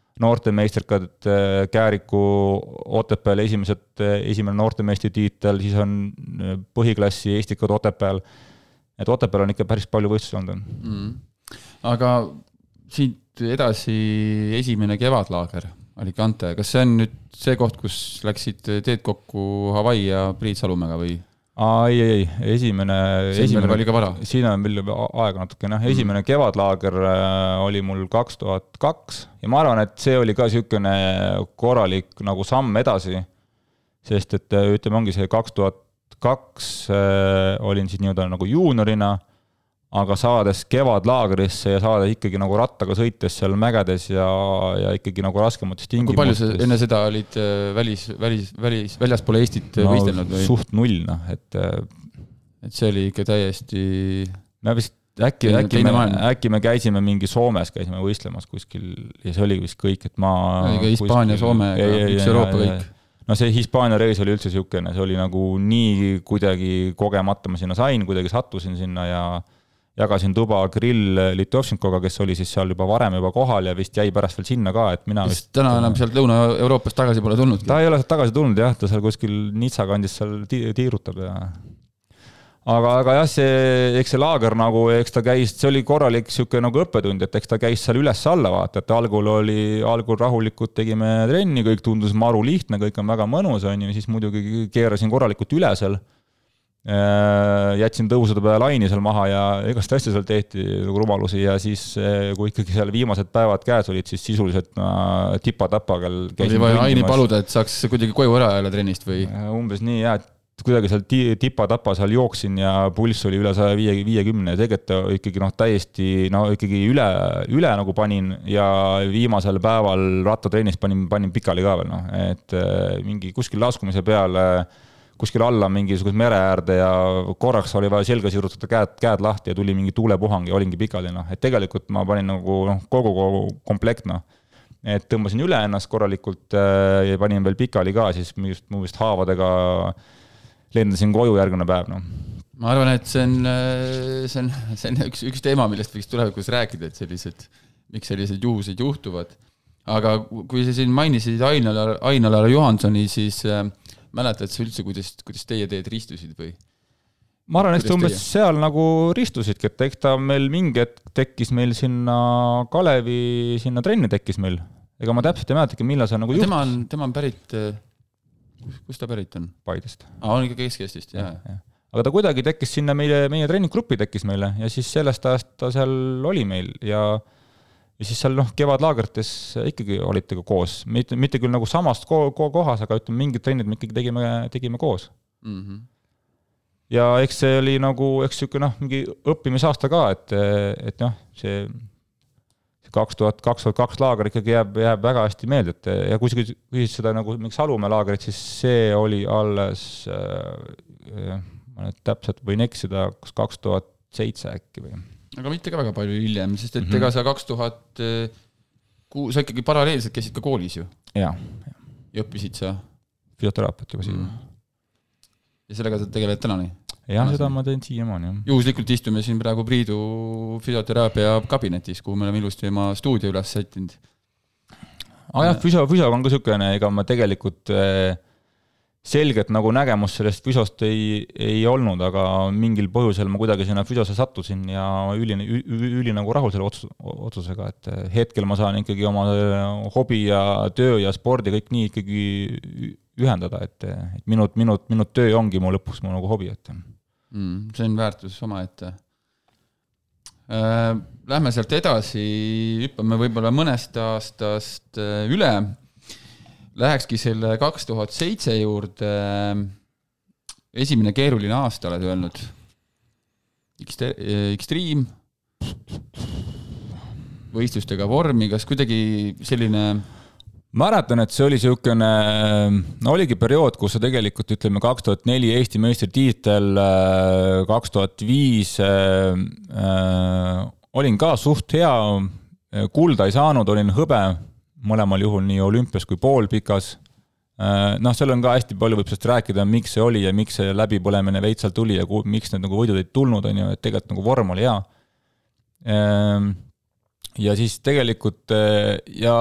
äh, Kääriku Otepääl esimesed, esimene noortemeistritiitel, siis on äh, põhiklassi Eestikad Otepääl. et Otepääl on ikka päris palju võistlusi olnud mm.. aga siit edasi esimene kevadlaager Alicante, kas see on nüüd see koht, kus läksid teed kokku Hawaii ja Priit Salumäega või? Ei, ei, esimene. esimene oli liiga vara? siin on veel aega natukene, jah, esimene mm. kevadlaager äh, oli mul kaks tuhat kaks ja ma arvan, et see oli ka niisugune korralik nagu samm edasi, sest et äh, ütleme, ongi see kaks tuhat kaks äh, olin siis nii-öelda nagu juuniorina aga saades kevadlaagrisse ja saada ikkagi nagu rattaga sõites seal mägedes ja, ja ikkagi nagu raskemates tingimustes. kui palju sa enne seda olid äh, välis, välis, välis, väljaspool Eestit äh, no, võistelnud või? suht null, noh, et äh, et see oli ikka täiesti me vist äkki, äkki me, äkki me käisime mingi Soomes, käisime võistlemas kuskil ja see oligi vist kõik, et ma Hispaania, Soome, üks Euroopa kõik no see Hispaania reis oli üldse niisugune, see oli nagu nii kuidagi kogemata ma sinna sain, kuidagi sattusin sinna ja jagasin tuba Kirill Litovšenkoga, kes oli siis seal juba varem juba kohal ja vist jäi pärast veel sinna ka, et mina vist täna enam sealt Lõuna-Euroopast tagasi pole tulnudki? ta ei ole sealt tagasi tulnud jah, ta seal kuskil Nitsa kandis seal ti-, tiirutab ja aga, aga jah, see, eks see laager nagu, eks ta käis, see oli korralik niisugune nagu õppetund, et eks ta käis seal üles-alla, vaata, et algul oli, algul rahulikult tegime trenni, kõik tundus maru lihtne, kõik on väga mõnus, on ju, siis muidugi keerasin korralikult üle seal jätsin tõusude peale laini seal maha ja igast asju seal tehti nagu rumalusi ja siis, äh, kui ikkagi seal viimased päevad käes olid, siis sisuliselt ma tipa-tapaga oli vaja Aini paluda, et saaks kuidagi koju ära jälle trennist või? Äh, umbes nii jah, et kuidagi seal tipa-tapa seal jooksin ja pulss oli üle saja viie, viiekümne ja tegelikult ikkagi noh, täiesti no ikkagi üle, üle nagu panin ja viimasel päeval rattatrennis panin, panin pikali ka veel noh, et mingi kuskil laskumise peale äh, kuskil alla mingisuguse mere äärde ja korraks oli vaja selga sirutada käed, käed lahti ja tuli mingi tuulepuhang ja olingi pikali, noh, et tegelikult ma panin nagu noh, kogu, kogu komplekt, noh. et tõmbasin üle ennast korralikult äh, ja panin veel pikali ka, siis mingist, mu vist haavadega lendasin koju järgmine päev, noh ma arvan, et see on, äh, see on, see on üks, üks teema, millest võiks tulevikus rääkida, et sellised, miks sellised juhused juhtuvad. aga kui sa siin mainisid Ain-Alar, Ain-Alar Johansoni, siis äh, mäletad sa üldse, kuidas, kuidas teie teed ristusid või? ma arvan, et umbes teie? seal nagu ristusidki, et eks ta meil mingi hetk tekkis meil sinna Kalevi, sinna trenni tekkis meil. ega ma täpselt ei mäletagi, millal see nagu juhtus. tema on, tema on pärit, kust ta pärit on? Paidest. aa, on ikka Kesk-Eestist, jah ja. ja aga ta kuidagi tekkis sinna meie, meie treeninggruppi tekkis meile ja siis sellest ajast ta seal oli meil ja äh, ja siis seal noh, kevadlaagrites ikkagi olite ka koos, mitte, mitte küll nagu samas ko-, ko kohas, aga ütleme, mingid trennid me ikkagi tegime, tegime koos mm. -hmm. ja eks see oli nagu, eks niisugune noh, mingi õppimisaasta ka, et, et noh, see kaks tuhat, kaks tuhat kaks laager ikkagi jääb, jääb väga hästi meelde, et ja kui sa küsid seda nagu miks Alumäe laagrit, siis see oli alles äh,, ma nüüd täpselt võin eksida, kas kaks tuhat seitse äkki või aga mitte ka väga palju hiljem, sest et mm -hmm. ega sa kaks tuhat kuu-, sa ikkagi paralleelselt käisid ka koolis ju? jaa. ja õppisid sa? füsioteraapiat juba siin mm.. ja sellega sa tegeled tänani? jah, seda ma teen siiamaani, jah. juhuslikult istume siin praegu Priidu füsioteraapia kabinetis, kuhu me oleme ilusti oma stuudio üles sättinud. aa ah, jah, füsio, füsioga on ka niisugune, ega ma tegelikult äh, selget nagu nägemust sellest füsiost ei, ei olnud, aga mingil põhjusel ma kuidagi sinna füsiosse sattusin ja üli, üli, nagu rahul selle otsus, otsusega, et hetkel ma saan ikkagi oma hobi ja töö ja spordi kõik nii ikkagi ühendada, et, et minu, minu, minu töö ongi mu lõpuks mu nagu hobi, et mm,. see on väärtus omaette äh,. Lähme sealt edasi, hüppame võib-olla mõnest aastast äh, üle Lähekski selle kaks tuhat seitse juurde. esimene keeruline aasta oled öelnud. Extreme, võistlustega vormi, kas kuidagi selline mäletan, et see oli niisugune, no oligi periood, kus sa tegelikult ütleme, kaks tuhat neli Eesti meistritiitel, kaks tuhat viis äh, olin ka suht hea, kulda ei saanud, olin hõbe mõlemal juhul nii olümpias kui poolpikas. Äh, noh, seal on ka hästi palju võib sellest rääkida, miks see oli ja miks see läbipõlemine veits seal tuli ja ku, miks need nagu võidud ei tulnud, on ju, et tegelikult nagu vorm oli hea. Ähm, ja siis tegelikult äh, ja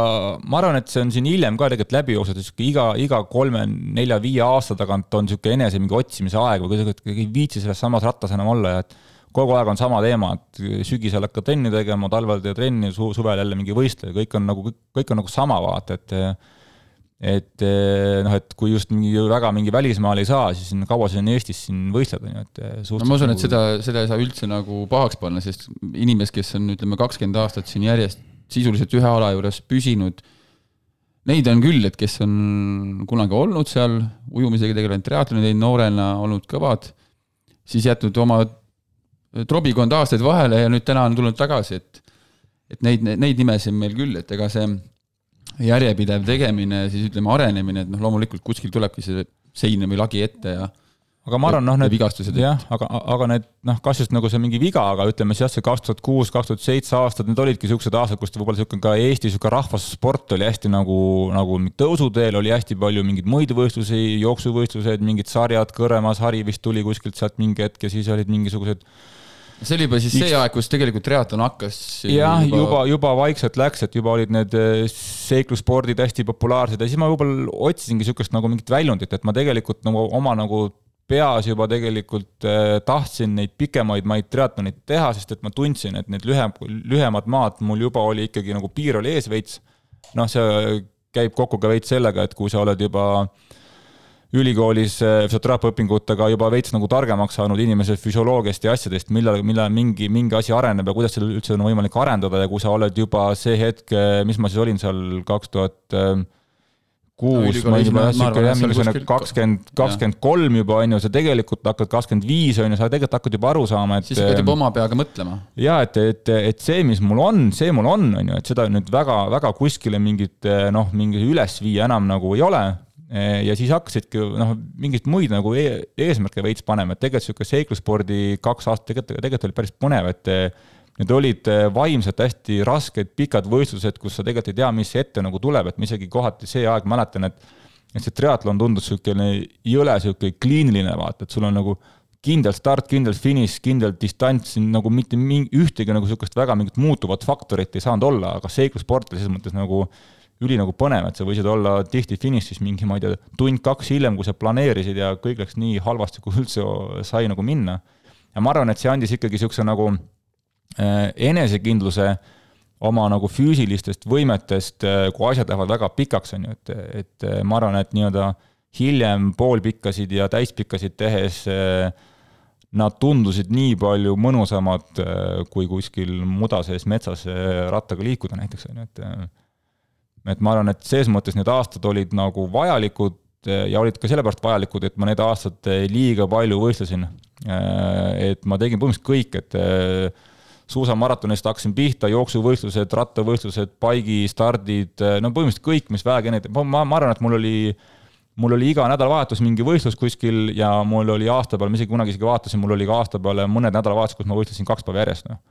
ma arvan, et see on siin hiljem ka tegelikult läbi jooksnud, sihuke iga, iga kolme, nelja, viie aasta tagant on sihuke enese mingi otsimise aeg või kuidagi ei viitsi selles samas rattas enam olla ja et kogu aeg on sama teema, et sügisel hakkad trenni tegema, talvel teed trenni su, suvel jälle mingi võistleja, kõik on nagu, kõik on nagu sama, vaata, et et noh, et kui just mingi väga mingi välismaal ei saa, siis kaua sa siin Eestis siin võistled, on ju, et no ma usun, et nagu seda, seda ei saa üldse nagu pahaks panna, sest inimest, kes on, ütleme, kakskümmend aastat siin järjest sisuliselt ühe ala juures püsinud, neid on küll, et kes on kunagi olnud seal, ujumisega tegelenud, triatloni teinud noorena, olnud kõvad, siis jätnud oma trobikond aastaid vahele ja nüüd täna on tulnud tagasi, et et neid, neid nimesid on meil küll, et ega see järjepidev tegemine, siis ütleme, arenemine, et noh, loomulikult kuskil tulebki see sein või lagi ette ja aga ma arvan, noh, need vigastused, jah, aga, aga need noh, kas just nagu see mingi viga, aga ütleme siis jah, see kaks tuhat kuus, kaks tuhat seitse aastad, need olidki niisugused aastad, kus võib-olla niisugune ka Eesti niisugune rahvussport oli hästi nagu, nagu tõusuteel, oli hästi palju mingeid muid võistlusi, jooksuvõistlused, mingid sarjad, Kõremas hari vist tuli kuskilt sealt mingi hetk ja siis olid mingisugused see oli juba siis see aeg, kus tegelikult triatlon hakkas. jah, juba, juba, juba vaikselt läks, et juba olid need eh, seiklusspordid hästi populaarsed ja siis ma võib-olla otsisingi niisugust nagu mingit väljundit, et ma tegelikult nagu oma nagu peas juba tegelikult eh, tahtsin neid pikemaid maid triatloneid teha, sest et ma tundsin, et need lühem, lühemad maad mul juba oli ikkagi nagu piir oli ees veits. noh, see käib kokku ka veits sellega, et kui sa oled juba äh, ülikoolis äh, füsioteraapia õpingutega juba veits nagu targemaks saanud inimese füsioloogiast ja asjadest, millal, millal mingi, mingi asi areneb ja kuidas seda üldse on võimalik arendada ja kui sa oled juba see hetk, äh, mis ma siis olin seal kaks tuhat äh, kuus, ma olin juba jah, sihuke jah, mingisugune kakskümmend, kakskümmend kolm juba on ju, sa tegelikult hakkad kakskümmend viis on ju, sa tegelikult hakkad juba aru saama, et. siis hakkad juba oma peaga mõtlema. ja et, et, et see, mis mul on, see mul on, on ju, et seda nüüd väga, väga kuskile mingit noh, mingi üles viia enam nagu ei ole Eh, ja siis hakkasidki noh, mingeid muid nagu e eesmärke veits panema, et tegelikult sihuke seiklusspordi kaks aastat tegelikult, tegelikult oli päris põnev, et eh, need olid eh, vaimselt hästi rasked pikad võistlused, kus sa tegelikult ei tea, mis ette nagu tuleb, et ma isegi kohati see aeg mäletan, et et see triatlon tundus niisugune jõle niisugune kliiniline, vaata, et sul on nagu kindel start, kindel finiš, kindel distants, nagu mitte mingi, ühtegi nagu niisugust väga mingit muutuvat faktorit ei saanud olla, aga seiklussport selles mõttes nagu üli nagu põnev, et sa võisid olla tihti finišis mingi, ma ei tea, tund-kaks hiljem, kui sa planeerisid ja kõik läks nii halvasti, kui üldse sai nagu minna. ja ma arvan, et see andis ikkagi niisuguse nagu äh, enesekindluse oma nagu füüsilistest võimetest, äh, kui asjad lähevad väga pikaks, on ju, et, et äh, ma arvan, et nii-öelda hiljem poolpikkasid ja täispikkasid tehes nad tundusid nii palju mõnusamad, kui kuskil muda sees metsas rattaga liikuda näiteks, on ju, et et ma arvan, et ses mõttes need aastad olid nagu vajalikud eh, ja olid ka sellepärast vajalikud, et ma need aastad eh, liiga palju võistlesin. Eh, et ma tegin põhimõtteliselt kõik, et suusamaratonist hakkasin pihta, jooksuvõistlused, rattavõistlused, paigi, stardid, no põhimõtteliselt kõik, mis vähegi neid, ma, ma arvan, et mul oli mul oli iga nädalavahetus mingi võistlus kuskil ja mul oli aasta peale, ma isegi kunagi isegi vaatasin, mul oli ka aasta peale mõned nädalavahetused, kus ma võistlesin kaks päeva järjest, noh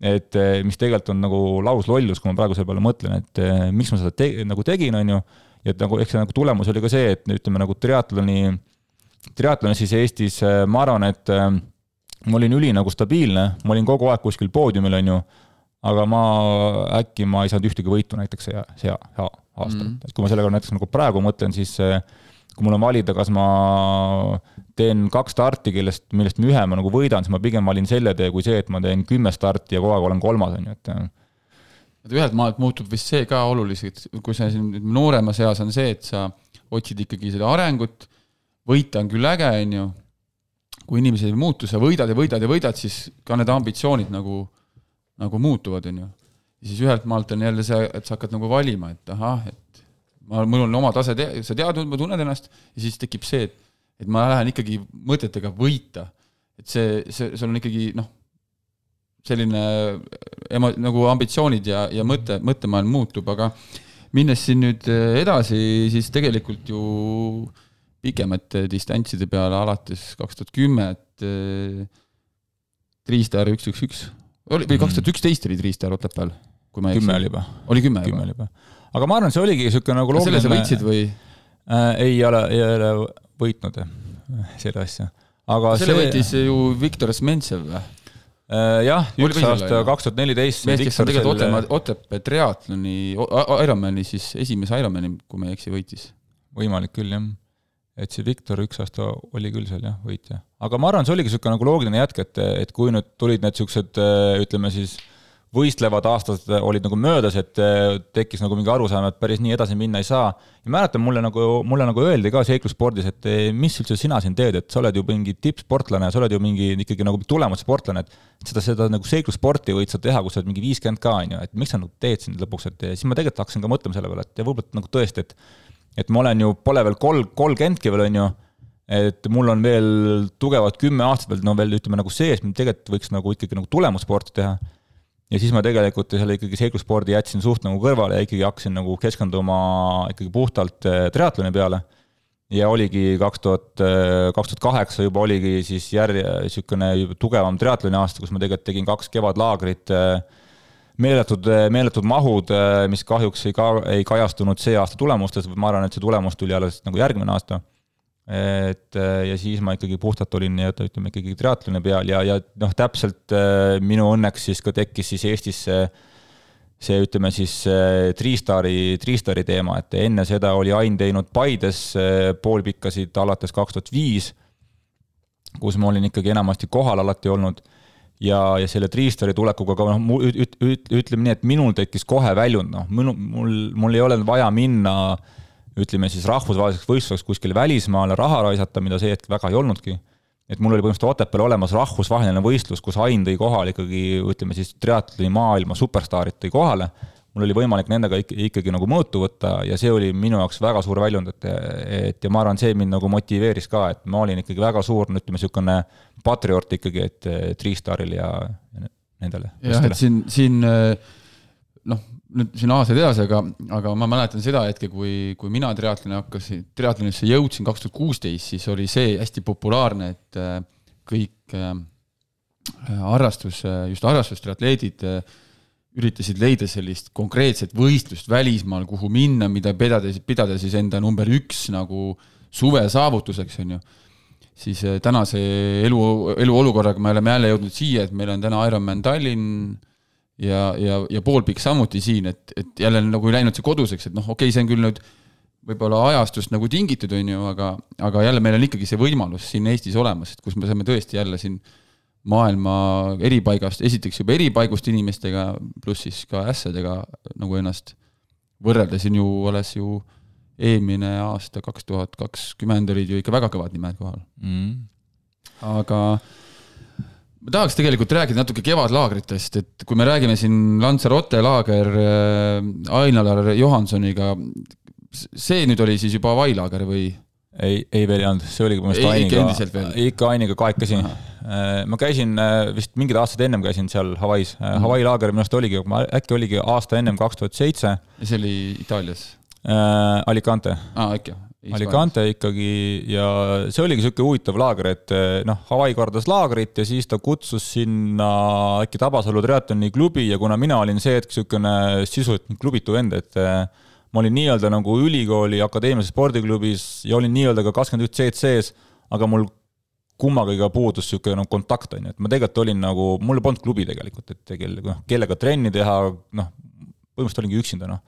et eh, mis tegelikult on nagu lauslollus, kui ma praegu selle peale mõtlen, et eh, miks ma seda te, nagu tegin, on ju, ja et nagu, eks see nagu tulemus oli ka see, et ütleme nagu triatloni, triatloni siis Eestis eh, ma arvan, et ma olin üli nagu stabiilne, ma olin kogu aeg kuskil poodiumil, on ju, aga ma äkki ma ei saanud ühtegi võitu näiteks see, see aasta mm, -hmm. et kui ma sellega näiteks nagu praegu mõtlen, siis kui mul on valida, kas ma teen kaks starti, kellest, millest ma ühe ma nagu võidan, siis ma pigem valin selle tee kui see, et ma teen kümme starti ja kogu aeg olen kolmas, on ju, et et ühelt maalt muutub vist see ka oluliseks, kui sa siin nooremas eas on see, et sa otsid ikkagi seda arengut, võita on küll äge, on ju, kui inimesed ei muutu, sa võidad ja võidad ja võidad, siis ka need ambitsioonid nagu, nagu muutuvad, on ju. ja siis ühelt maalt on jälle see, et sa hakkad nagu valima, et ahah, et ma, mul on oma tase, sa tead, ma tunnen ennast, ja siis tekib see, et et ma lähen ikkagi mõtetega võita. et see, see, sul on ikkagi noh, selline emo-, nagu ambitsioonid ja, ja mõte, mõttemaailm muutub, aga minnes siin nüüd edasi, siis tegelikult ju pikemate distantside peale alates kaks tuhat kümme, et Triistar üks, üks, üks, oli, või kaks tuhat üksteist oli Triistar Otepääl, kui ma ei eksi. kümme oli juba. oli kümme, juba? aga ma arvan, see oligi niisugune nagu loogiline selle sa võitsid või äh,? ei ole, ei ole võitnud selle asja. aga selle see... võitis ju Viktor Smentsev või? Äh, jah, üks aasta kaks tuhat neliteist. mees, kes on tegelikult Otepää, Otepää triatloni, Ironmani siis, esimese Ironmani, kui ma ei eksi, võitis. võimalik küll, jah. et see Viktor üks aasta oli küll seal jah, võitja. aga ma arvan, see oligi niisugune nagu loogiline jätk, et, et kui nüüd tulid need niisugused ütleme siis äh, võistlevad aastad olid nagu möödas, et äh, tekkis nagu mingi arusaam, et päris nii edasi minna ei saa. ja mäletan, mulle nagu, mulle nagu öeldi ka seiklusspordis, et äh, mis üldse sina siin teed, et sa oled ju mingi tippsportlane, sa oled ju mingi ikkagi nagu tulemussportlane, et seda, seda nagu seiklussporti võid sa teha, kui sa oled mingi viiskümmend ka, on ju, et miks sa nagu teed siin lõpuks, et siis ma tegelikult hakkasin ka mõtlema selle peale, et võib-olla nagu tõesti, et et ma olen ju, pole veel kol-, kolmkümmendki veel, on ju, et mul on veel tugevad kümme aastat veel, no veel ütleme nagu sees, tegelikult võiks nagu ikkagi nagu tulemussporti teha ja siis ma tegelikult selle ikkagi seiklusspordi jätsin suht nagu kõrvale ja ikkagi hakkasin nagu keskenduma ikkagi puhtalt äh, triatloni peale. ja oligi kaks tuhat, äh, kaks tuhat kaheksa juba oligi siis järje, niisugune tugevam triatloni aasta, kus ma tegelikult tegin kaks kevadlaagrit, äh, meeletud, meeletud mahud, mis kahjuks ei ka-, ei kajastunud see aasta tulemustes, ma arvan, et see tulemus tuli alles nagu järgmine aasta et ja siis ma ikkagi puhtalt olin nii-öelda ütleme ikkagi triatloni peal ja, ja noh, täpselt äh, minu õnneks siis ka tekkis siis Eestis see, see ütleme siis äh, Triistari, Triistari teema, et enne seda oli Ain teinud Paides äh, poolpikkasid alates kaks tuhat viis, kus ma olin ikkagi enamasti kohal alati olnud. Ja, ja selle Triistari tulekuga ka noh, üt, üt, ütleme nii, et minul tekkis kohe väljund, noh, minu, mul, mul ei ole vaja minna äh, ütleme siis rahvusvaheliseks võistluseks kuskile välismaale raha raisata, mida see hetk väga ei olnudki. et mul oli põhimõtteliselt Otepääl olemas rahvusvaheline võistlus, kus Ain tõi kohale ikkagi, ütleme siis triatloni maailma superstaarid tõi kohale, mul oli võimalik nendega ikka, ikkagi nagu mõõtu võtta ja see oli minu jaoks väga suur väljund, et, et ja ma arvan, see mind nagu motiveeris ka, et ma olin ikkagi väga suur, no ütleme, niisugune patrioot ikkagi, et Triistaril ja nendele. jah, et siin, siin noh, nüüd siin aastaid edasi, aga, aga ma mäletan seda hetke, kui, kui mina triatloni hakkasin, triatlonisse jõudsin kaks tuhat kuusteist, siis oli see hästi populaarne, et äh, kõik äh, harrastus, just harrastustriatleedid äh, üritasid leida sellist konkreetset võistlust välismaal, kuhu minna, mida pidada, pidada siis enda number üks nagu suve saavutuseks, on ju. siis tänase elu, eluolukorraga me oleme jälle jõudnud siia, et meil on täna Ironman Tallinn ja, ja, ja poolpikk samuti siin, et, et jälle nagu läinud see koduseks, et noh, okei okay,, see on küll nüüd võib-olla ajastust nagu tingitud, on ju, aga, aga jälle meil on ikkagi see võimalus siin Eestis olemas, et kus me saame tõesti jälle siin maailma eripaigast, esiteks juba eripaigust inimestega, pluss siis ka ässadega nagu ennast võrrelda, siin ju alles ju eelmine aasta, kaks tuhat kakskümmend olid ju ikka väga kõvad nimed kohal. Mm.. aga ma tahaks tegelikult rääkida natuke kevadlaagritest, et kui me räägime siin Lanzarote laager äh, Ain-Alar Johansoniga, see nüüd oli siis juba Hawaii laager või? ei, ei veel ei olnud, see oligi põhimõtteliselt Ainiga, ikka Ainiga kahekesi. Äh, ma käisin äh, vist mingid aastad ennem käisin seal Hawaii's mm., Hawaii laager minu arust oligi, äkki oligi aasta ennem kaks tuhat seitse. ja see oli Itaalias äh,? Alicante. aa, ikka Alicante ikkagi ja see oligi niisugune huvitav laager, et eh, noh, Hawaii korraldas laagrit ja siis ta kutsus sinna äkki Tabasalu triatloni klubi ja kuna mina olin see hetk niisugune sisuliselt klubitu vend, et eh, ma olin nii-öelda nagu ülikooli akadeemilises spordiklubis ja olin nii-öelda ka kakskümmend üks CC-s, aga mul kummagagi puudus niisugune noh, kontakt, on ju, et ma tegelikult olin nagu, mul polnud klubi tegelikult, et tegelikult noh, kellega trenni teha, noh, põhimõtteliselt olingi üksinda, noh.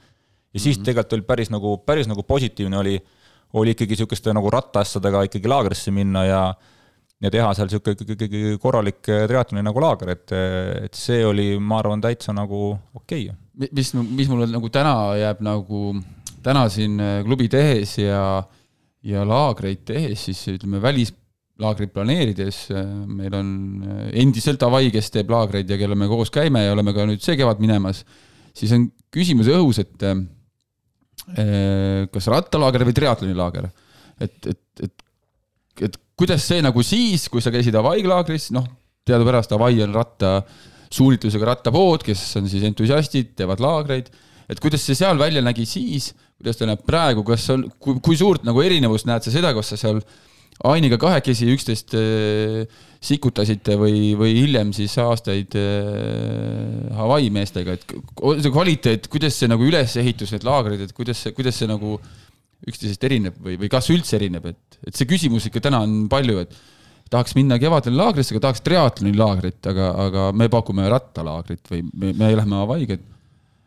ja siis mm -hmm. tegelikult oli päris nagu, päris nagu positiivne oli oli ikkagi niisuguste nagu rattaasjadega ikkagi laagrisse minna ja ja teha seal niisugune ikkagi korralik triatloni nagu laager, et, et see oli, ma arvan, täitsa nagu okei. Okay.. mis, mis mulle nagu täna jääb nagu, täna siin klubi tehes ja, ja laagreid tehes, siis ütleme, välislaagrit planeerides meil on endiselt Hawaii, kes teeb laagreid ja kellega me koos käime ja oleme ka nüüd see kevad minemas, siis on küsimus õhus, et kas rattalaager või triatlonilaager. et, et, et, et kuidas see nagu siis, kui sa käisid Hawaii laagris, noh, teadupärast Hawaii on ratta, suunitlusega rattapood, kes on siis entusiastid, teevad laagreid, et kuidas see seal välja nägi siis, kuidas ta näeb praegu, kas on, kui, kui suurt nagu erinevust näed sa seda, kas sa seal Ainiga kahekesi üksteist äh, sikutasite või, või hiljem siis aastaid äh, Hawaii meestega, et see kvaliteet, kuidas see nagu ülesehitus, need laagrid, et kuidas see, kuidas see nagu üksteisest erineb või, või kas üldse erineb, et, et see küsimus ikka täna on palju, et tahaks minna kevadel laagrisse, aga tahaks triatloni laagrit, aga, aga me pakume rattalaagrit või me, me lähme Hawaii'ga, et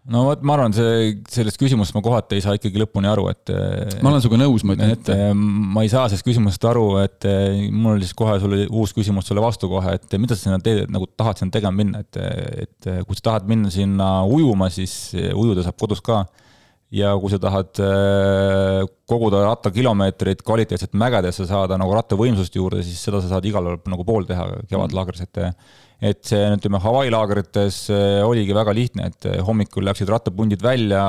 no vot, ma arvan, see, sellest küsimusest ma kohati ei saa ikkagi lõpuni aru, et. ma olen sinuga nõus, ma ütlen ette. ma ei saa sellest küsimusest aru, et mul oli siis kohe sulle uus küsimus sulle vastu kohe, et mida sa sinna teed, nagu tahad sinna tegema minna, et, et kui sa tahad minna sinna ujuma, siis ujuda saab kodus ka. ja kui sa tahad äh, koguda rattakilomeetreid kvaliteetselt mägedesse saada nagu rattavõimsust juurde, siis seda sa saad igal nagu pool teha kevadlaagris, et et see, ütleme, Hawaii laagrites eh, oligi väga lihtne, et eh, hommikul läksid rattapundid välja,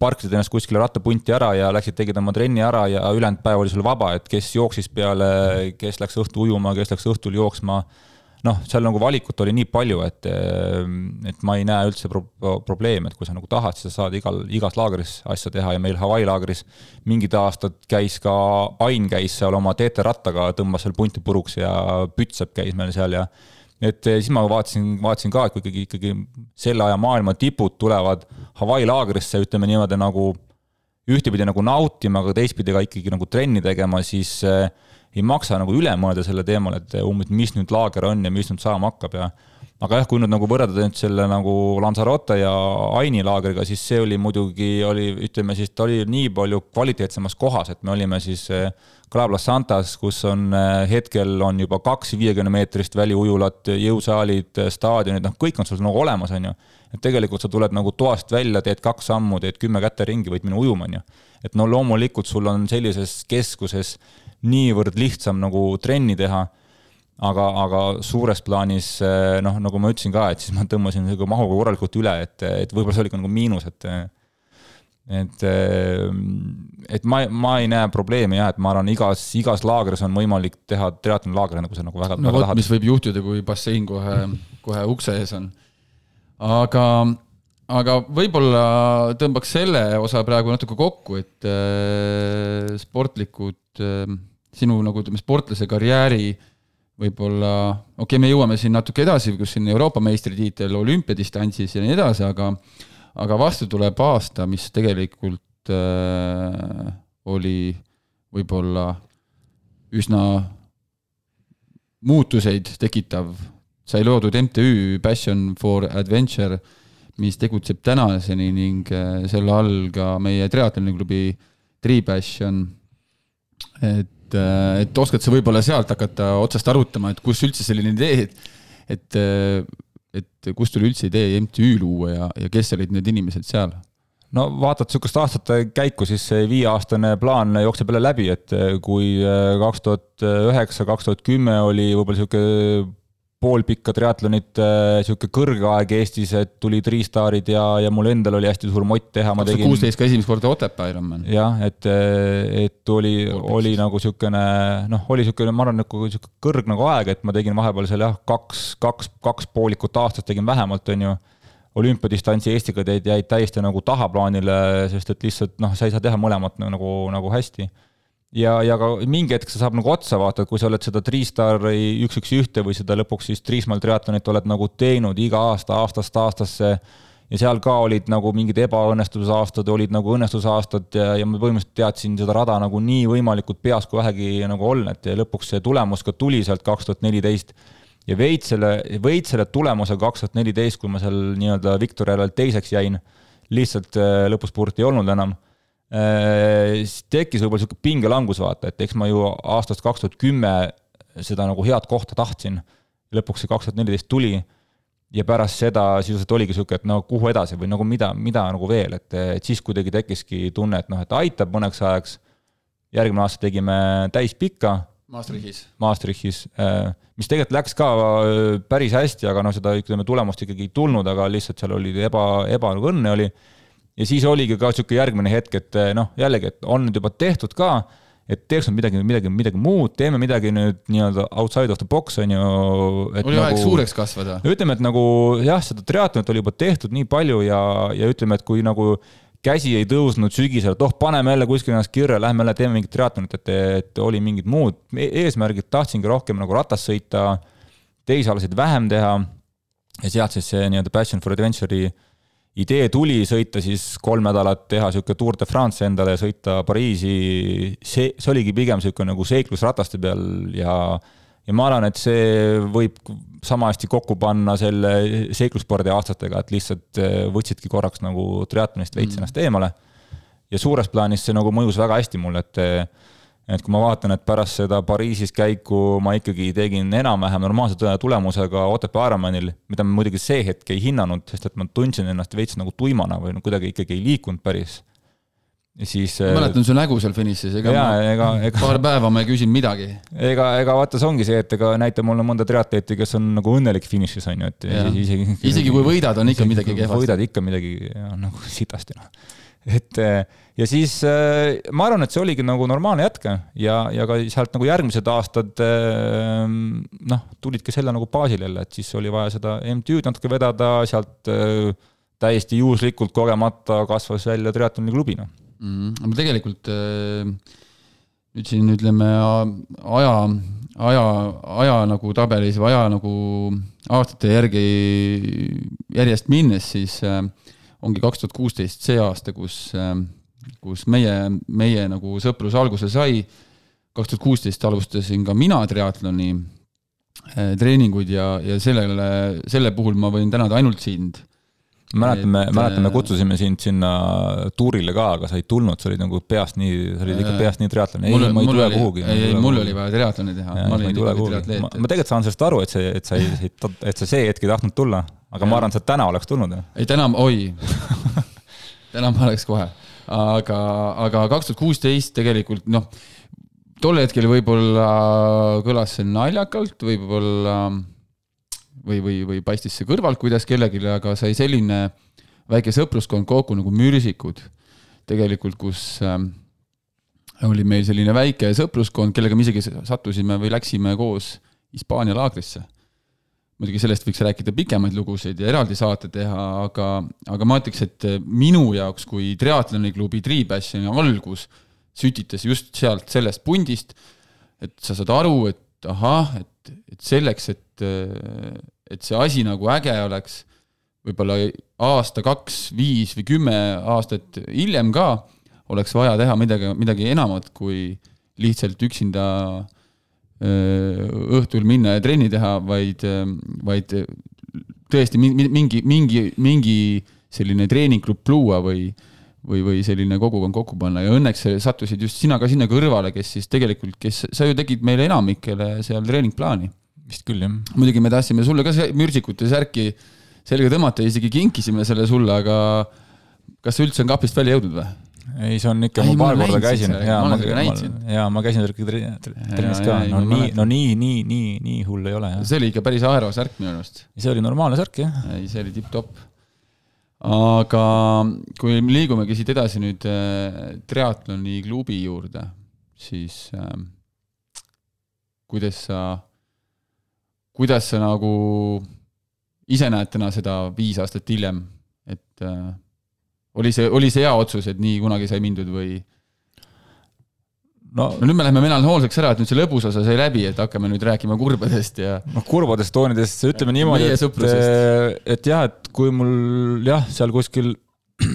parkisid ennast kuskile rattapunti ära ja läksid, tegid oma trenni ära ja ülejäänud päev oli sul vaba, et kes jooksis peale, kes läks õhtul ujuma, kes läks õhtul jooksma. noh, seal nagu valikut oli nii palju, et, eh, et ma ei näe üldse pro probleemi, et kui sa nagu tahad, siis sa saad igal, igas laagris asja teha ja meil Hawaii laagris mingid aastad käis ka, Ain käis seal oma TT rattaga, tõmbas seal punti puruks ja Pütsep käis meil seal ja et eh, siis ma vaatasin, vaatasin ka, et kui ikkagi, ikkagi selle aja maailma tipud tulevad Hawaii laagrisse, ütleme niimoodi nagu ühtepidi nagu nautima, aga teistpidi ka ikkagi nagu trenni tegema, siis äh, ei maksa nagu üle mõelda selle teemal, et umbes, mis nüüd laager on ja mis nüüd saama hakkab ja aga jah, kui nüüd nagu võrrelda nüüd selle nagu Lanzarote ja Aini laagriga, siis see oli muidugi, oli, ütleme siis, ta oli nii palju kvaliteetsemas kohas, et me olime siis Calablas Santas, kus on eh, hetkel on juba kaks viiekümne meetrist väliujulat, jõusaalid, staadionid, noh, kõik on sul nagu olemas, on ju. et tegelikult sa tuled nagu toast välja, teed kaks sammu, teed kümme käte ringi, võid minna ujuma, on ju. et no loomulikult sul on sellises keskuses niivõrd lihtsam nagu trenni teha aga, aga suures plaanis noh, nagu ma ütlesin ka, et siis ma tõmbasin nagu mahuga korralikult üle, et, et võib-olla see oli ka nagu miinus, et et, et ma, ma ei näe probleemi jah, et ma arvan, igas, igas laagris on võimalik teha triatlonlaagri, nagu sa nagu väga, no, väga tahad. mis võib juhtuda, kui bassein kohe, kohe ukse ees on. aga, aga võib-olla tõmbaks selle osa praegu natuke kokku, et äh, sportlikud äh,, sinu nagu ütleme, sportlase karjääri võib-olla, okei okay,, me jõuame siin natuke edasi, kus siin Euroopa meistritiitel olümpiadistantsis ja nii edasi, aga aga vastu tuleb aasta, mis tegelikult äh, oli võib-olla üsna muutuseid tekitav, sai loodud MTÜ Passion for Adventure, mis tegutseb tänaseni ning äh, selle all ka meie triatloniklubi Tripassion. et, äh, et oskad sa võib-olla sealt hakata otsast arutama, et kus üldse selline idee, et, et äh, et kust tuli üldse idee MTÜ luua ja, ja kes olid need inimesed seal? no vaatad niisugust aastate käiku, siis see viieaastane plaan jookseb jälle läbi, et kui äh, kaks tuhat üheksa, kaks tuhat kümme oli võib-olla niisugune poolpikka triatlonit, niisugune kõrge aeg Eestis, et tulid riistaarid ja, ja mul endal oli hästi suur mott teha, ma tegin. kuusteist ka esimest korda Otepää Ironman. jah, et, et oli, oli nagu niisugune noh, oli niisugune, ma arvan, nagu niisugune kõrg nagu aeg, et ma tegin vahepeal seal jah, kaks, kaks, kaks poolikut aastas tegin vähemalt, on ju olümpiadistantsi Eesti kadeed jäid täiesti nagu tahaplaanile, sest et lihtsalt noh, sa ei saa teha mõlemat nagu, nagu hästi ja, ja ka mingi hetk sa saab nagu otsa vaadata, kui sa oled seda Triistari üks, üks, ühte või seda lõpuks siis Triismaal triatlonit oled nagu teinud iga aasta, aastast aastasse ja seal ka olid nagu mingid ebaõnnestusaastad, olid nagu õnnestusaastad ja, ja ma põhimõtteliselt teadsin seda rada nagu nii võimalikult peas kui vähegi nagu olla, et ja lõpuks see tulemus ka tuli sealt kaks tuhat neliteist. ja veits selle, veits selle tulemusega kaks tuhat neliteist, kui ma seal nii-öelda Viktoriale teiseks jäin, lihtsalt äh, lõpus spurti ei olnud enam siis tekkis võib-olla sihuke pingelangus, vaata, et eks ma ju aastast kaks tuhat kümme seda nagu head kohta tahtsin. lõpuks see kaks tuhat neliteist tuli ja pärast seda sisuliselt oligi sihuke, et no kuhu edasi või nagu mida, mida nagu veel, et, et siis kuidagi tekkiski tunne, et noh, et aitab mõneks ajaks. järgmine aasta tegime täispikka. Maastrichis. Maastrichis, äh, mis tegelikult läks ka äh, päris hästi, aga noh, seda ütleme, tulemust ikkagi ei tulnud, aga lihtsalt seal oli eba, ebaõnne oli. Ja siis oligi ka sihuke järgmine hetk, et noh, jällegi, et on nüüd juba tehtud ka et teeks nüüd midagi, midagi, midagi muud, teeme midagi nüüd nii-öelda outside of the box, on ju. oli nagu, aeg suureks kasvada. ütleme, et nagu jah, seda triatlonit oli juba tehtud nii palju ja, ja ütleme, et kui nagu käsi ei tõusnud sügisel, et oh, paneme jälle kuskile ennast kirja, lähme jälle teeme mingit triatlonit, et, et oli mingid muud e-, eesmärgid, tahtsingi rohkem nagu ratast sõita, tehisalasid vähem teha ja sealt siis see nii-öelda Passion for Adventure'i idee tuli sõita siis kolm nädalat, teha niisugune Tour de France endale, sõita Pariisi, see, see oligi pigem niisugune nagu seiklus rataste peal ja ja ma arvan, et see võib sama hästi kokku panna selle seiklusspordi aastatega, et lihtsalt äh, võtsidki korraks nagu triatlonist veits mm. ennast eemale. ja suures plaanis see nagu mõjus väga hästi mulle, et et kui ma vaatan, et pärast seda Pariisis käiku ma ikkagi tegin enam-vähem normaalse tulemusega Otepää Ironmanil, mida ma muidugi see hetk ei hinnanud, sest et ma tundsin ennast veits nagu tuimana või no kuidagi ikkagi ei liikunud päris. ja siis ma mäletan su nägu seal finišis, ega jaa, ega, ega paar päeva ma ei küsinud midagi. ega, ega vaata, see ongi see, et ega näita mulle mõnda triatleeti, kes on nagu õnnelik finišis, on ju, et ja. isegi isegi kui võidad, on ikka midagi kehvasti. võidad ikka midagi, nagu sitasti, noh. Et ja siis äh, ma arvan, et see oligi nagu normaalne jätk ja, ja ka sealt nagu järgmised aastad noh, tulidki selle nagu baasil jälle, et siis oli vaja seda MTÜ-d natuke vedada, sealt äh, täiesti juhuslikult kogemata kasvas välja triatloni klubi, noh mm. aga tegelikult äh, nüüd siin ütleme aja, aja, aja nagu tabelis või aja nagu aastate järgi järjest minnes, siis ongi kaks tuhat kuusteist see aasta, kus kus meie, meie nagu sõprus alguse sai. kaks tuhat kuusteist alustasin ka mina triatloni eh, treeninguid ja, ja sellele, selle puhul ma võin tänada ainult sind mäletame, mäletame, eh, kutsusime sind sinna tuurile ka, aga sa ei tulnud, sa olid nagu peast nii, sa olid ikka peast nii triatlon, ei, ma ei tule kuhugi. ei, ei, mul oli vaja triatloni teha. ma, ma tegelikult saan sellest aru, et see, et sa ei, et sa see hetk ei tahtnud tulla, aga ja. ma arvan, et sa täna oleks tulnud. ei, täna, oi [LAUGHS] täna ma oleks kohe aga, aga kaks tuhat kuusteist tegelikult noh, tol hetkel võib-olla kõlas see naljakalt, võib-olla või, või, või paistis see kõrvalt kuidas kellelegi, aga sai selline väike sõpruskond kokku nagu mürsikud tegelikult, kus äh, oli meil selline väike sõpruskond, kellega me isegi sattusime või läksime koos Hispaania laagrisse muidugi sellest võiks rääkida pikemaid lugusid ja eraldi saate teha, aga, aga ma ütleks, et minu jaoks kui triatloniklubi Tribassioni algus sütitas just sealt sellest pundist, et sa saad aru, et ahah, et, et selleks, et, et see asi nagu äge oleks, võib-olla aasta, kaks, viis või kümme aastat hiljem ka, oleks vaja teha midagi, midagi enamat kui lihtsalt üksinda äh, Äh, õhtul minna ja trenni teha, vaid, äh, vaid tõesti mingi, mingi, mingi selline treeninggrupp luua või, või, või selline kogukond kokku panna ja õnneks sattusid just sina ka sinna kõrvale, kes siis tegelikult, kes, sa ju tegid meile enamikele seal treeningplaani. vist küll, jah. muidugi me tahtsime sulle ka mürsikute särki selga tõmmata ja isegi kinkisime selle sulle, aga kas see üldse on kapist välja jõudnud või? Ei, see on ikka, ma paar korda käisin. jaa, ma, jaa, ma käisin trennis ka, no nii, no nii, nii, nii, nii hull ei ole. see oli ikka päris aero särk minu arust. see oli normaalne särk, jah. ei, see oli tipp-topp. aga kui liigumegi siit edasi nüüd äh, triatloni klubi juurde, siis äh, kuidas sa, kuidas sa nagu ise näed täna seda viis aastat hiljem, et äh, oli see, oli see hea otsus, et nii kunagi sai mindud või? no, no nüüd me läheme melanhoolseks ära, et nüüd see lõbus osa sai läbi, et hakkame nüüd rääkima kurbadest ja. noh, kurbadest toonidest, ütleme niimoodi, et, et jah, et kui mul jah, seal kuskil [CLEARS THROAT]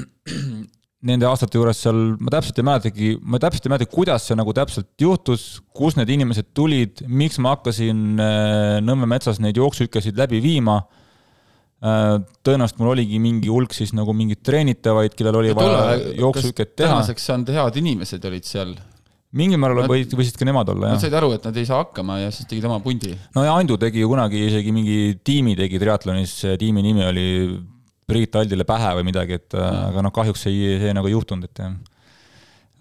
nende aastate juures seal, ma täpselt ei mäletagi, ma täpselt ei mäleta, kuidas see nagu täpselt juhtus, kus need inimesed tulid, miks ma hakkasin äh, Nõmme metsas neid jooksuhükesid läbi viima tõenäoliselt mul oligi mingi hulk siis nagu mingeid treenitavaid, kellel oli vaja jooksuhüket teha. tänaseks saanud head inimesed olid seal mingil määral nad, võisid, võisid ka nemad olla, jah. Nad said aru, et nad ei saa hakkama ja siis tegid oma pundi. no ja Andu tegi ju kunagi isegi mingi tiimi tegi triatlonis, tiimi nimi oli Priit Aldile pähe või midagi, et ja. aga noh, kahjuks ei, see nagu ei juhtunud, et jah.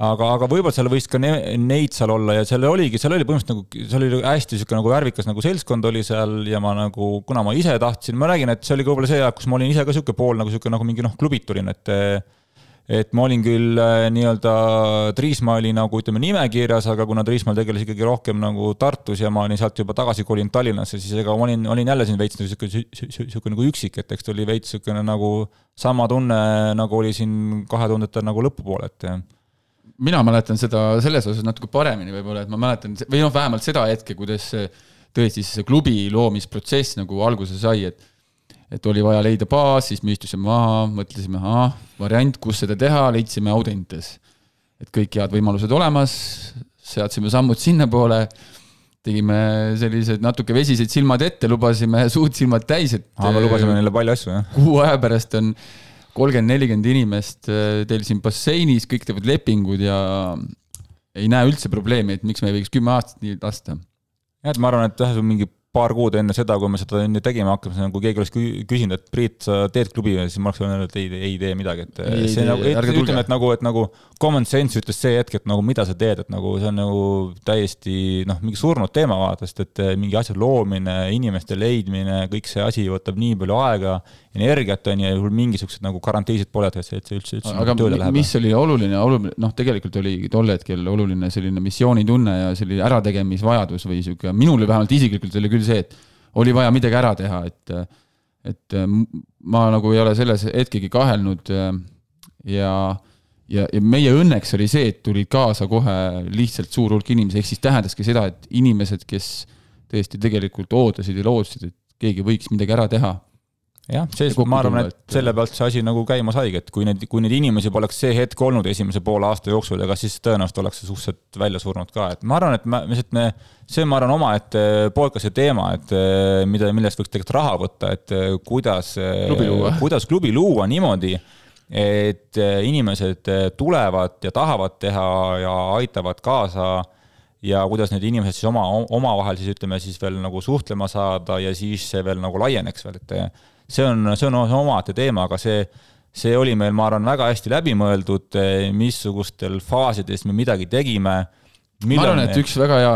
Aga, aga võib-olla seal võis ka ne, neid seal olla ja seal oligi, seal oli põhimõtteliselt nagu, seal oli hästi niisugune nagu värvikas nagu seltskond oli seal ja ma nagu, kuna ma ise tahtsin, ma räägin, et see oli ka võib-olla see aeg, kus ma olin ise ka niisugune pool nagu niisugune nagu mingi noh, klubiturin, et et ma olin küll äh, nii-öelda Triismaa oli nagu ütleme nimekirjas, aga kuna Triismaal tegeles ikkagi rohkem nagu Tartus ja ma olin sealt juba tagasi kolinud Tallinnasse, siis ega ma olin, olin jälle siin veits sihuke, sihuke nagu üksik, et eks ta oli veits niisugune nagu sama tunne, nagu oli siin kahe tuhandete nagu lõpupoole, et mina mäletan seda selles osas natuke paremini võib-olla, et ma mäletan või noh, vähemalt seda hetke, kuidas tõesti see klubi loomisprotsess nagu alguse sai, et et oli vaja leida baas, siis me istusime maha, mõtlesime, ahah, variant, kus seda teha, leidsime Audentes. et kõik head võimalused olemas, seadsime sammud sinnapoole, tegime sellised natuke vesised silmad ette, lubasime [LAUGHS] suud silmad täis, et aa, me lubasime neile palju asju, jah? kuu aja pärast on kolmkümmend, nelikümmend inimest äh, teil siin basseinis, kõik teevad lepingud ja ei näe üldse probleemi, et miks me ei võiks kümme aastat nii lasta. jah, et ma arvan, et jah, mingi paar kuud enne seda, kui me seda enne tegema hakkasime, kui keegi oleks küsinud, et Priit, sa teed klubi, siis ma oleks öelnud, et ei, ei tee midagi, et ei, see ei, nagu, ütleme, et nagu, et nagu common sense ütles see hetk, et nagu mida sa teed, et nagu see on nagu täiesti noh, mingi surnud teema vaata, sest et mingi asja loomine, inimeste leidmine, kõik see asi võtab nii palju aega, energiat on ju, ja sul mingisuguseid nagu garantiisid pole, et see, üldse, üldse aga nagu tööle läheb. mis oli oluline, oluline, noh, tegelikult oli tol hetkel oluline selline missioonitunne ja selline ärategemisvajadus või sihuke, minul vähemalt isiklikult oli küll küll see, et oli vaja midagi ära teha, et, et ma nagu ei ole selles hetkegi kahelnud ja, ja, ja meie õnneks oli see, et tulid kaasa kohe lihtsalt suur hulk inimesi, ehk siis tähendaski seda, et inimesed, kes tõesti tegelikult ootasid ja lootsid, et keegi võiks midagi ära teha jah, see, ma arvan, et selle pealt see asi nagu käima saigi, et kui neid, kui neid inimesi poleks see hetk olnud esimese poole aasta jooksul, ega siis tõenäoliselt oleks see suhteliselt välja surnud ka, et ma arvan, et me, lihtsalt me, see, ma arvan, omaette podcast'i teema, et mida, millest võiks tegelikult raha võtta, et kuidas, [LAUGHS] kuidas klubi luua niimoodi, et inimesed tulevad ja tahavad teha ja aitavad kaasa ja kuidas need inimesed siis oma, omavahel siis ütleme siis veel nagu suhtlema saada ja siis see veel nagu laieneks veel, et see on, see on omaette teema, aga see, see oli meil, ma arvan, väga hästi läbimõeldud, missugustel faasides me midagi tegime ma arvan, et üks väga hea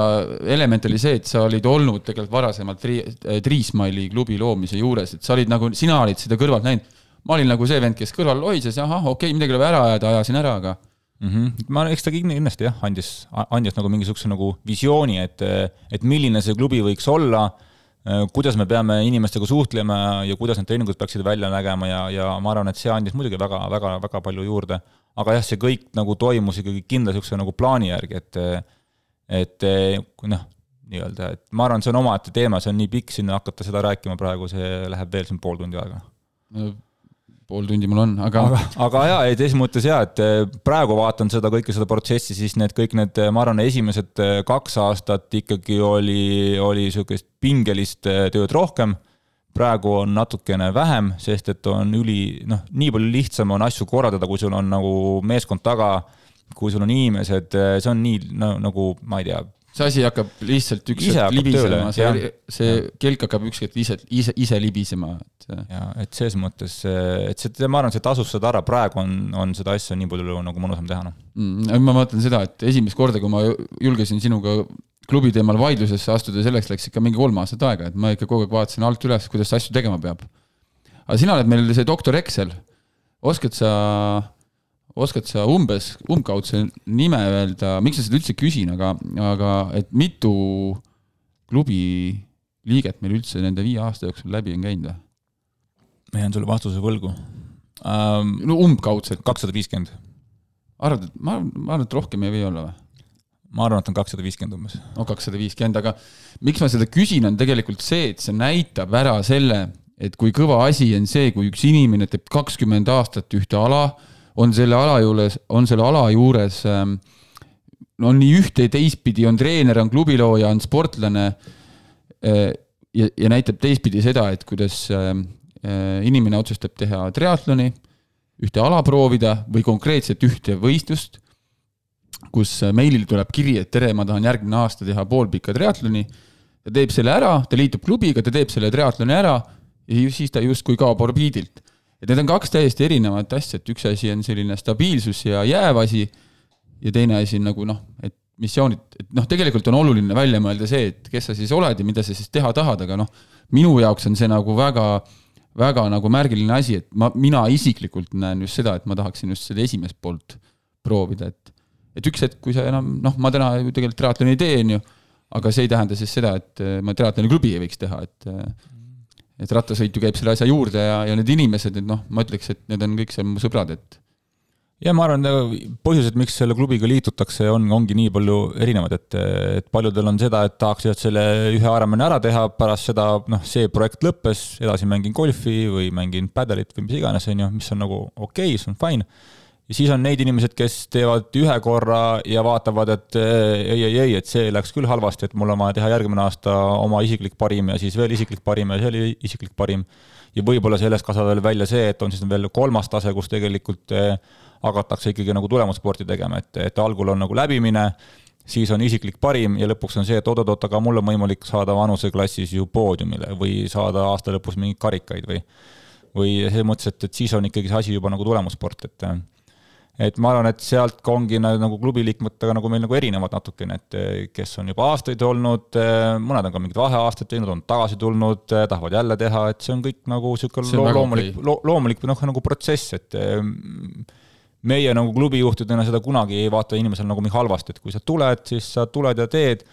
element oli see, et sa olid olnud tegelikult varasemalt Tri-, Triismaili klubi loomise juures, et sa olid nagu, sina olid seda kõrvalt näinud. ma olin nagu see vend, kes kõrval lohises, ahah, okei okay,, midagi tuleb ära ajada, ajasin ära, aga mm. -hmm. ma, eks ta kindlasti jah, andis, andis nagu mingisuguse nagu visiooni, et, et milline see klubi võiks olla kuidas me peame inimestega suhtlema ja kuidas need treeningud peaksid välja nägema ja, ja ma arvan, et see andis muidugi väga, väga, väga palju juurde. aga jah, see kõik nagu toimus ikkagi kindla niisuguse nagu plaani järgi, et et noh, nii-öelda, et ma arvan, see on omaette teema, see on nii pikk, sinna hakata seda rääkima praegu, see läheb veel siin pool tundi aega pool tundi mul on, aga. aga, aga jaa, ei teises mõttes jaa, et eh, praegu vaatan seda kõike seda protsessi, siis need kõik need, eh, ma arvan, esimesed eh, kaks aastat ikkagi oli, oli sihukest pingelist tööd rohkem. praegu on natukene vähem, sest et on üli, noh, nii palju lihtsam on asju korraldada, kui sul on nagu meeskond taga kui sul on inimesed, see on nii no, nagu ma ei tea, see asi hakkab lihtsalt üks hetk libisema, see, see kelk hakkab üks hetk ise, ise, ise libisema, et. ja, et ses mõttes, et see, ma arvan, see tasus seda ära, praegu on, on seda asja nii palju nagu mõnusam teha, noh mm,. ma mõtlen seda, et esimest korda, kui ma julgesin sinuga klubi teemal vaidlusesse astuda, selleks läks ikka mingi kolm aastat aega, et ma ikka kogu aeg vaatasin alt üles, kuidas asju tegema peab. aga sina oled meil see doktor Excel, oskad sa oskad sa umbes, umbkaudse nime öelda, miks ma seda üldse küsin, aga, aga et mitu klubi liiget meil üldse nende viie aasta jooksul läbi on käinud või? ma jään sulle vastuse võlgu um,. no umbkaudselt. kakssada viiskümmend. arvad, et ma, ma arvan, et rohkem ei või olla või? ma arvan, et on kakssada viiskümmend umbes. no kakssada viiskümmend, aga miks ma seda küsin, on tegelikult see, et see näitab ära selle, et kui kõva asi on see, kui üks inimene teeb kakskümmend aastat ühte ala on selle ala juures, on selle ala juures ähm, no nii ühte ja teistpidi, on treener, on klubilooja, on sportlane. Äh, ja, ja näitab teistpidi seda, et kuidas, ähm, inimene otsustab teha triatloni, ühte ala proovida või konkreetselt ühte võistlust, kus meilil tuleb kiri, et tere, ma tahan järgmine aasta teha poolpika triatloni, ta teeb selle ära, ta liitub klubiga, ta teeb selle triatloni ära ja siis ta justkui kaob orbiidilt. Et need on kaks täiesti erinevat asja, et üks asi on selline stabiilsus ja jääv asi ja teine asi on nagu noh, et missioonid, et noh, tegelikult on oluline välja mõelda see, et kes sa siis oled ja mida sa siis teha tahad, aga noh, minu jaoks on see nagu väga, väga nagu märgiline asi, et ma, mina isiklikult näen just seda, et ma tahaksin just seda esimest poolt proovida, et et üks hetk, kui sa enam, noh, ma täna ju tegelikult triatloni ei tee, on ju, aga see ei tähenda siis seda, et ma triatloni klubi ei võiks teha, et et rattasõit ju käib selle asja juurde ja, ja need inimesed, et noh, ma ütleks, et need on kõik seal mu sõbrad, et ja ma arvan, põhjused, miks selle klubiga liitutakse, on, ongi nii palju erinevad, et, et paljudel on seda, et tahaks lihtsalt selle ühe Ironmani ära teha, pärast seda noh, see projekt lõppes, edasi mängin golfi või mängin padelit või mis iganes, on ju, mis on nagu okei okay,, see on fine. Ja siis on neid inimesed, kes teevad ühe korra ja vaatavad, et ei, ei, ei, et see läks küll halvasti, et mul on vaja teha järgmine aasta oma isiklik parim ja siis veel isiklik parim ja see oli isiklik parim. ja võib-olla sellest kasvab veel välja see, et on siis veel kolmas tase, kus tegelikult hakatakse ikkagi nagu tulemussporti tegema, et, et algul on nagu läbimine, siis on isiklik parim ja lõpuks on see, et oot-oot-oot, aga mul on võimalik saada vanuseklassis ju poodiumile või saada aasta lõpus mingeid karikaid või või selles mõttes, et, et siis on ikkagi see asi juba nagu tulemussport, et et ma arvan, et sealt ka ongi nagu klubi liikmetega nagu meil nagu erinevad natukene, et kes on juba aastaid olnud, mõned on ka mingid vaheaastad teinud, on tagasi tulnud, tahavad jälle teha, et see on kõik nagu niisugune loomulik okay., loomulik noh, nagu protsess, et meie nagu klubijuhtidena seda kunagi ei vaata inimesel nagu mingi halvasti, et kui sa tuled, siis sa tuled ja teed,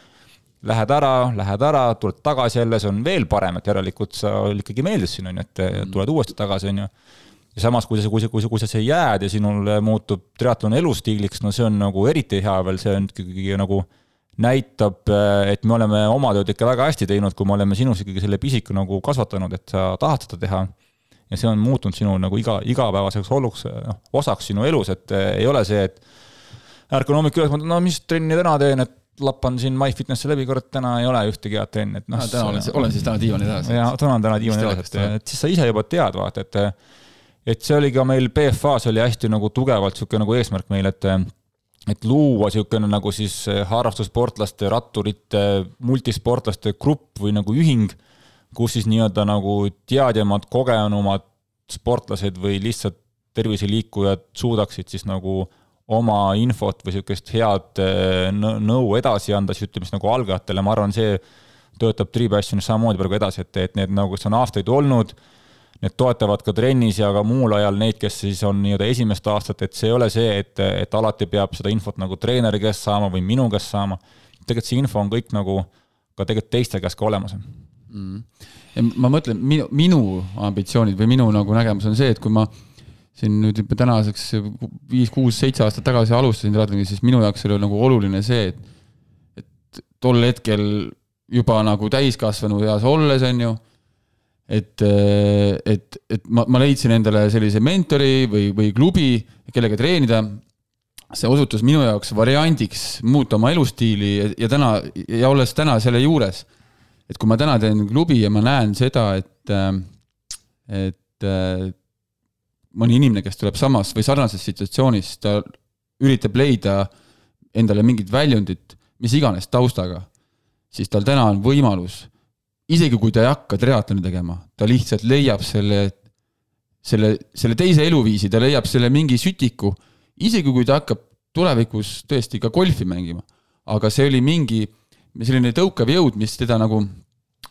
lähed ära, lähed ära, tuled tagasi jälle, see on veel parem, et järelikult sa ikkagi meeldis siin, on ju, et tuled uuesti tagasi, on ju. Ja samas, kui sa, kui sa, kui sa, kui sa siia jääd ja sinul muutub triatlon elustiiliks, no see on nagu eriti hea veel, see on ikkagi nagu näitab, et me oleme oma tööd ikka väga hästi teinud, kui me oleme sinus ikkagi selle pisiku nagu kasvatanud, et sa tahad seda teha ja see on muutunud sinu nagu iga, igapäevaseks oluks, noh, osaks sinu elus, et eh, ei ole see, et ärkan hommikul üles, no mis trenni täna teen, et lappan siin MyFitnessi läbi, kurat, täna ei ole ühtegi head trenni, et noh. täna olen, olen siis täna diivani taas. jaa, täna on täna diivani taas, et, et siis sa ise juba tead, vaata, et et see oli ka meil BFA-s oli hästi nagu tugevalt niisugune nagu eesmärk meil, et et luua niisugune nagu siis harrastussportlaste, ratturite, multisportlaste grupp või nagu ühing kus siis nii-öelda nagu teadjamad, kogenumad sportlased või lihtsalt terviseliikujad suudaksid siis nagu oma infot või niisugust head eh, nõu edasi anda, siis ütleme siis nagu algajatele, ma arvan, see töötab Tripassionis samamoodi praegu edasi, et, et need nagu, kes on aastaid olnud, need toetavad ka trennis ja ka muul ajal neid, kes siis on nii-öelda esimest aastat, et see ei ole see, et, et alati peab seda infot nagu treeneri käest saama või minu käest saama. tegelikult see info on kõik nagu ka tegelikult teiste käest ka olemas mm.. ma mõtlen, minu, minu ambitsioonid või minu nagu nägemus on see, et kui ma siin nüüd juba tänaseks viis, kuus, seitse aastat tagasi alustasin triatloni, siis minu jaoks oli nagu oluline see, et, et tol hetkel juba nagu täiskasvanu eas olles, on ju, et, et, et ma, ma leidsin endale sellise mentori või, või klubi, kellega treenida. see osutus minu jaoks variandiks muuta oma elustiili ja, ja täna, ja olles täna selle juures et kui ma täna teen klubi ja ma näen seda, et, äh, et äh, mõni inimene, kes tuleb samas või sarnases situatsioonis, ta üritab leida endale mingit väljundit, mis iganes taustaga, siis tal täna on võimalus, isegi kui ta ei hakka triatloni tegema, ta lihtsalt leiab selle, selle, selle teise eluviisi, ta leiab selle mingi sütiku, isegi kui ta hakkab tulevikus tõesti ka golfi mängima. aga see oli mingi selline tõukav jõud, mis teda nagu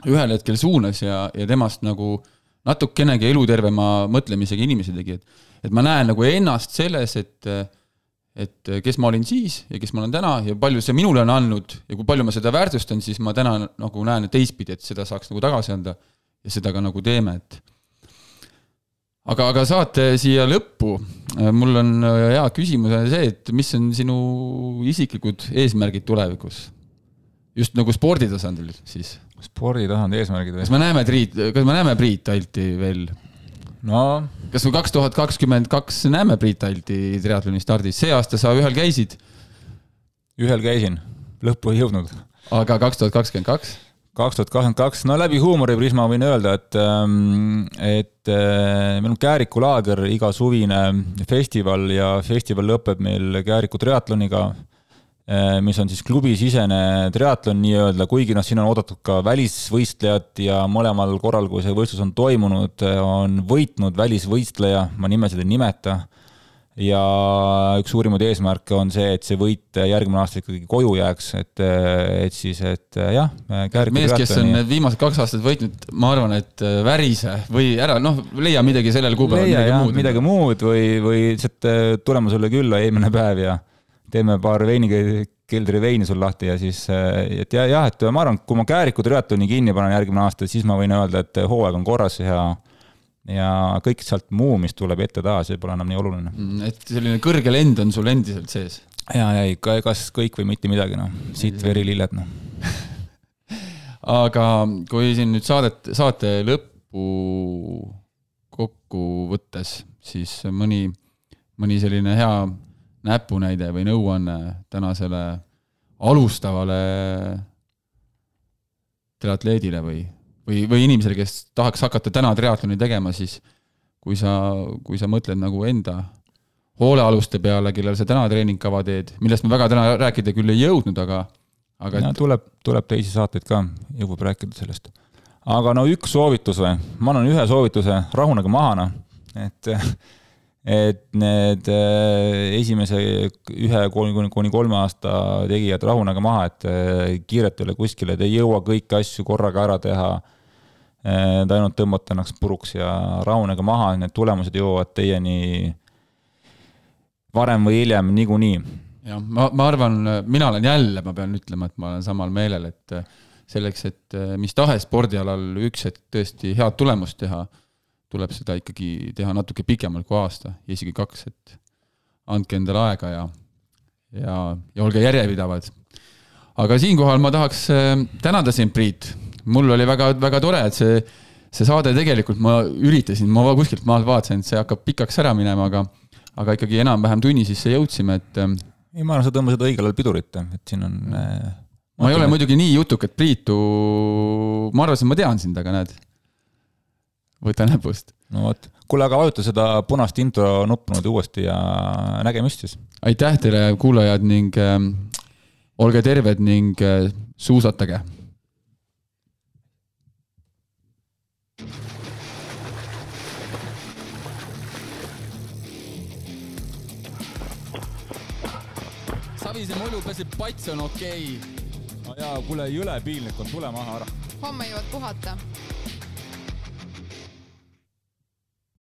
ühel hetkel suunas ja, ja temast nagu natukenegi elutervema mõtlemisega inimese tegi, et et ma näen nagu ennast selles, et et kes ma olin siis ja kes ma olen täna ja palju see minule on andnud ja kui palju ma seda väärtustan, siis ma täna nagu näen teistpidi, et seda saaks nagu tagasi anda ja seda ka nagu teeme, et aga, aga saate siia lõppu, mul on hea küsimus on see, et mis on sinu isiklikud eesmärgid tulevikus? just nagu sporditasandil siis. sporditasandi eesmärgid või? kas me näeme Priit, kas me näeme Priit Alti veel? No. kas me kaks tuhat kakskümmend kaks näeme Priit Alti triatloni stardis, see aasta sa ühel käisid? ühel käisin, lõppu ei jõudnud. aga kaks tuhat kakskümmend kaks? kaks tuhat kakskümmend kaks, no läbi huumoriprisma võin öelda, et, ähm, et äh, meil on Kääriku laager, igasuvine festival ja festival lõpeb meil Kääriku triatloniga, mis on siis klubisisene triatlon nii-öelda, kuigi noh, siin on oodatud ka välisvõistlejad ja mõlemal korral, kui see võistlus on toimunud, on võitnud välisvõistleja, ma nimesid ei nimeta ja üks suurimaid eesmärke on see, et see võit järgmine aasta ikkagi koju jääks, et, et siis, et jah. mees, kes on need viimased kaks aastat võitnud, ma arvan, et värise või ära, noh, leia midagi sellel kuupäeval, midagi jah, muud. midagi muud või, või lihtsalt äh, tuleme sulle külla eelmine päev ja teeme paar veinikeldri veini sul lahti ja siis, äh, et ja, jah, et ma arvan, kui ma Kääriku triatloni kinni panen järgmine aasta, siis ma võin öelda, et hooaeg on korras ja ja kõik sealt muu, mis tuleb ette-taha, see pole enam nii oluline. Mm, et selline kõrge lend on sul endiselt sees? ja, ja ikka, kas kõik või mitte midagi, noh, siit verililled, noh [LAUGHS] aga kui siin nüüd saadet, saate lõppu kokku võttes, siis mõni, mõni selline hea näpunäide või nõuanne tänasele alustavale triatleedile või või, või inimesele, kes tahaks hakata täna triatloni tegema, siis kui sa, kui sa mõtled nagu enda hoolealuste peale, kellel sa täna treeningkava teed, millest me väga täna rääkida küll ei jõudnud, aga, aga et.... tuleb, tuleb teisi saateid ka, jõuab rääkida sellest. aga no üks soovitus või, ma annan ühe soovituse, rahunege maha noh, et [LAUGHS] et need äh, esimese ühe kuni, kuni kolme aasta tegijad rahunege maha, et äh, kiiret ei ole kuskile, te ei jõua kõiki asju korraga ära teha Te ainult tõmbate ennast puruks ja rahunege maha, need tulemused jõuavad teieni varem või hiljem niikuinii. jah, ma, ma arvan, mina olen jälle, ma pean ütlema, et ma olen samal meelel, et selleks, et mis tahes spordialal üks hetk tõesti head tulemust teha, tuleb seda ikkagi teha natuke pikemalt kui aasta ja isegi kaks, et andke endale aega ja, ja, ja olge järjepidavad. aga siinkohal ma tahaks tänada sind, Priit mul oli väga, väga tore, et see, see saade tegelikult ma üritasin, ma kuskilt maalt vaatasin, et see hakkab pikaks ära minema, aga, aga ikkagi enam-vähem tunni sisse jõudsime, et. Ähm, ei, ma arvan, sa tõmbasid õigel ajal pidurit, et siin on äh,. ma ei ole muidugi nii jutukat Priitu, ma arvasin, ma tean sind, aga näed, võta näpust. no vot, kuule, aga vajuta seda punast intro nuppu nüüd uuesti ja nägemist siis. aitäh teile, kuulajad ning äh, olge terved ning äh, suusatage Savise mulju peseb, pats on okei okay.. no jaa, kuule, jõle piinlik on, tule maha ära. homme jõuad puhata